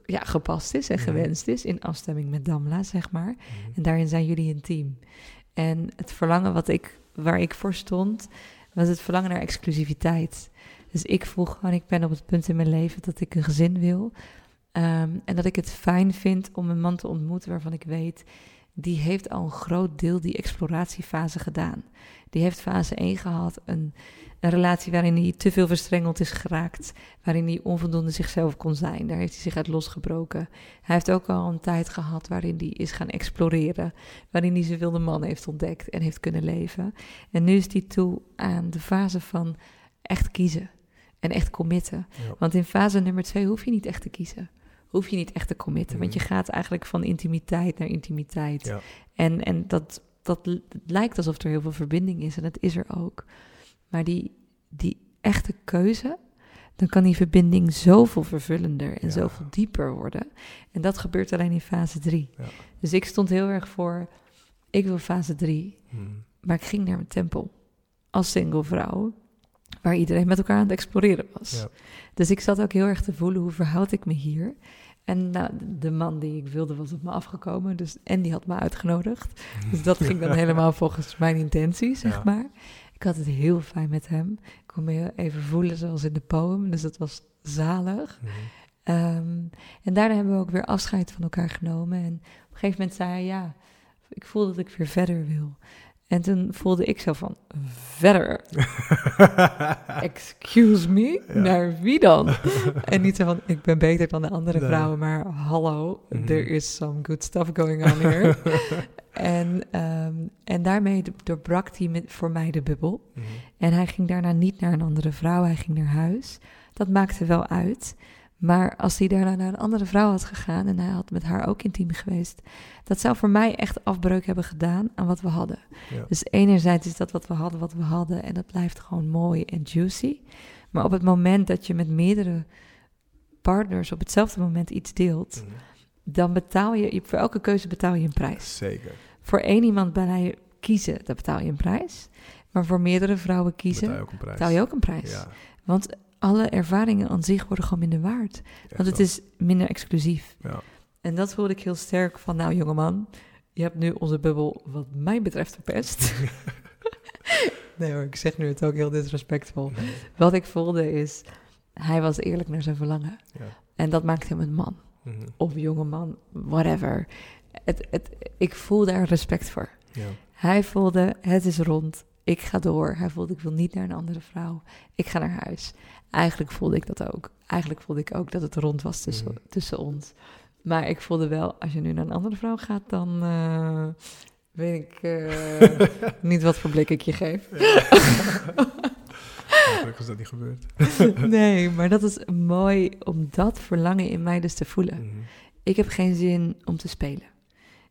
ja, gepast is en Mhm. gewenst is, in afstemming met Damla, zeg maar. Mhm. En daarin zijn jullie een team. En het verlangen wat ik, waar ik voor stond, was het verlangen naar exclusiviteit. Dus ik voel gewoon, ik ben op het punt in mijn leven dat ik een gezin wil. Ehm, en dat ik het fijn vind om een man te ontmoeten waarvan ik weet, die heeft al een groot deel die exploratiefase gedaan. Die heeft fase 1 gehad, een, een relatie waarin hij te veel verstrengeld is geraakt, waarin hij onvoldoende zichzelf kon zijn. Daar heeft hij zich uit losgebroken. Hij heeft ook al een tijd gehad waarin hij is gaan exploreren, waarin hij zijn wilde man heeft ontdekt en heeft kunnen leven. En nu is hij toe aan de fase van echt kiezen en echt committen. Ja. Want in fase nummer twee hoef je niet echt te kiezen. Hoef je niet echt te committen. Want je Mhm. gaat eigenlijk van intimiteit naar intimiteit. Ja. En, en dat, dat lijkt alsof er heel veel verbinding is. En dat is er ook. Maar die, die echte keuze, dan kan die verbinding zoveel vervullender en Ja. zoveel dieper worden. En dat gebeurt alleen in fase drie. Ja. Dus ik stond heel erg voor, ik wil fase drie. Mhm. Maar ik ging naar mijn tempel als single vrouw, waar iedereen met elkaar aan het exploreren was. Ja. Dus ik zat ook heel erg te voelen, hoe verhoud ik me hier? En nou, de man die ik wilde was op me afgekomen, dus, en die had me uitgenodigd. Dus dat ging dan (laughs) helemaal volgens mijn intentie, zeg Ja. maar. Ik had het heel fijn met hem. Ik kon me even voelen zoals in de poem, dus dat was zalig. Mhm. Ehm, en daarna hebben we ook weer afscheid van elkaar genomen. En op een gegeven moment zei hij, ja, ik voel dat ik weer verder wil. En toen voelde ik zo van, verder? (laughs) Excuse me? Ja. Naar wie dan? (laughs) en niet zo van, ik ben beter dan de andere Nee. vrouwen, maar hallo, Mhm. there is some good stuff going on here. (laughs) en, ehm, en daarmee doorbrak hij met, voor mij de bubbel. Mhm. En hij ging daarna niet naar een andere vrouw, hij ging naar huis. Dat maakte wel uit. Maar als hij daarna naar een andere vrouw had gegaan en hij had met haar ook intiem geweest, dat zou voor mij echt afbreuk hebben gedaan aan wat we hadden. Ja. Dus enerzijds is dat wat we hadden, wat we hadden, en dat blijft gewoon mooi en juicy. Maar op het moment dat je met meerdere partners op hetzelfde moment iets deelt, Mhm. dan betaal je, voor elke keuze betaal je een prijs. Zeker. Voor één iemand bij kiezen, daar betaal je een prijs. Maar voor meerdere vrouwen kiezen, Betaal je ook een prijs. betaal je ook een prijs. Ja, Want alle ervaringen aan zich worden gewoon minder waard. Want het is minder exclusief. Ja. En dat voelde ik heel sterk van, nou jongeman, je hebt nu onze bubbel wat mij betreft verpest. (laughs) nee hoor, ik zeg nu het ook heel disrespectvol. Wat ik voelde is, hij was eerlijk naar zijn verlangen. Ja. En dat maakt hem een man. Mhm. Of jongeman, whatever. Het, het, ik voel daar respect voor. Ja. Hij voelde, het is rond, ik ga door. Hij voelde, ik wil niet naar een andere vrouw. Ik ga naar huis. Eigenlijk voelde ik dat ook. Eigenlijk voelde ik ook dat het rond was tussen, Mhm. tussen ons. Maar ik voelde wel, als je nu naar een andere vrouw gaat, dan eh, weet ik eh, (laughs) niet wat voor blik ik je geef. (laughs) Gelukkig is dat niet gebeurd. (laughs) nee, maar dat is mooi om dat verlangen in mij dus te voelen. Mhm. Ik heb geen zin om te spelen.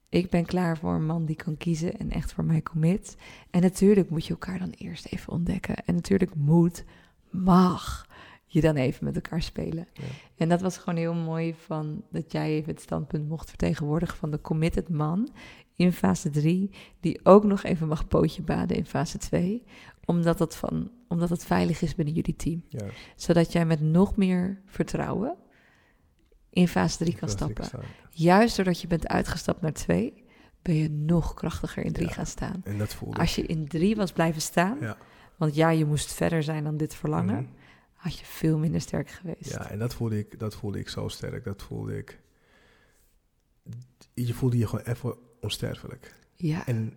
Ik ben klaar voor een man die kan kiezen en echt voor mij commit. En natuurlijk moet je elkaar dan eerst even ontdekken. En natuurlijk moet, mag je dan even met elkaar spelen. Ja. En dat was gewoon heel mooi van dat jij even het standpunt mocht vertegenwoordigen van de committed man in fase 3, die ook nog even mag pootje baden in fase 2, omdat het, van, omdat het veilig is binnen jullie team. Ja. Zodat jij met nog meer vertrouwen in fase 3 kan Dat stappen. Juist doordat je bent uitgestapt naar 2, ben je nog krachtiger in 3 Ja. gaan staan. En dat voelde Als je in 3 was blijven staan, Ja. want ja, je moest verder zijn dan dit verlangen, Mhm. Had je veel minder sterk geweest. Ja, en dat voelde, ik, dat voelde ik zo sterk. Dat voelde ik... Je voelde je gewoon even onsterfelijk. ja. En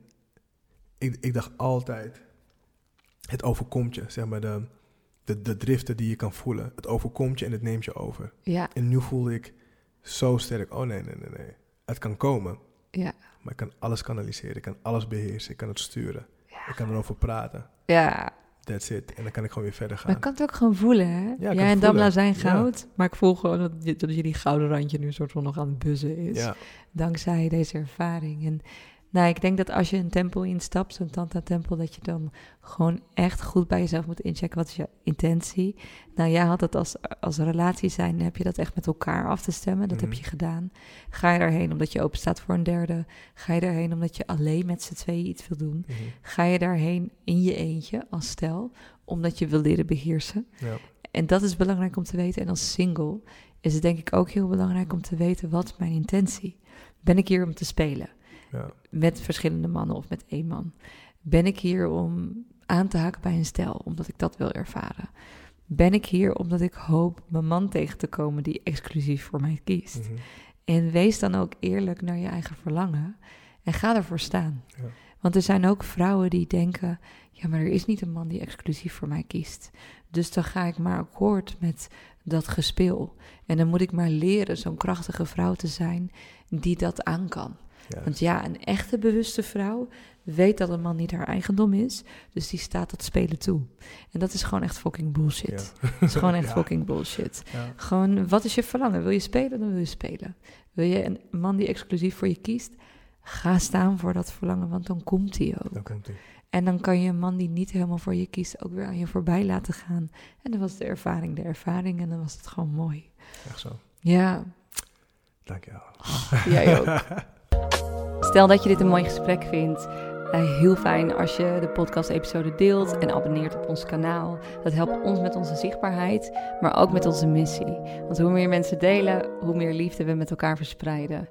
ik, ik dacht altijd... Het overkomt je, zeg maar, de, de, de driften die je kan voelen. Het overkomt je en het neemt je over. ja. En nu voelde ik zo sterk, oh nee, nee, nee, nee. Het kan komen, Ja. Maar ik kan alles kanaliseren, ik kan alles beheersen, ik kan het sturen. Ik kan erover praten. Ja, That's it. En dan kan ik gewoon weer verder gaan. maar ik kan het ook gewoon voelen, hè? kan Jij en. Damla zijn Ja. goud, maar ik voel gewoon dat, je- dat jullie gouden randje nu soort van nog aan het buzzen is. ja, dankzij deze ervaring. En nou, ik denk dat als je een tempel instapt, zo'n tanta-tempel, dat je dan gewoon echt goed bij jezelf moet inchecken. Wat is je intentie? Nou, jij had het als, als relatie zijn, heb je dat echt met elkaar af te stemmen. Dat heb Mhm. je gedaan. Ga je daarheen omdat je open staat voor een derde? Ga je daarheen omdat je alleen met z'n tweeën iets wil doen? mhm, Ga je daarheen in je eentje als stel, omdat je wil leren beheersen? ja, En dat is belangrijk om te weten. En als single is het denk ik ook heel belangrijk om te weten wat mijn intentie. Ben ik hier om te spelen ja, met verschillende mannen of met één man? Ben ik hier om aan te haken bij een stel, omdat ik dat wil ervaren? Ben ik hier omdat ik hoop mijn man tegen te komen die exclusief voor mij kiest? mhm, En wees dan ook eerlijk naar je eigen verlangen en ga ervoor staan. Ja. Want er zijn ook vrouwen die denken: ja, maar er is niet een man die exclusief voor mij kiest. Dus dan ga ik maar akkoord met dat gespeel. En dan moet ik maar leren zo'n krachtige vrouw te zijn die dat aan kan. Want ja, een echte bewuste vrouw weet dat een man niet haar eigendom is. Dus die staat dat spelen toe. En dat is gewoon echt fucking bullshit. Ja. Dat is gewoon echt (laughs) Ja. fucking bullshit. Ja. Gewoon, wat is je verlangen? Wil je spelen, dan wil je spelen. Wil je een man die exclusief voor je kiest? Ga staan voor dat verlangen, want dan komt hij ook. Dan komt ie. En dan kan je een man die niet helemaal voor je kiest ook weer aan je voorbij laten gaan. En dan was de ervaring de ervaring en dan was het gewoon mooi. Echt zo. Ja, Dankjewel. jij ook. (laughs) Stel dat je dit een mooi gesprek vindt. eh, heel fijn als je de podcast-episode deelt en abonneert op ons kanaal. Dat helpt ons met onze zichtbaarheid, maar ook met onze missie. Want hoe meer mensen delen, hoe meer liefde we met elkaar verspreiden.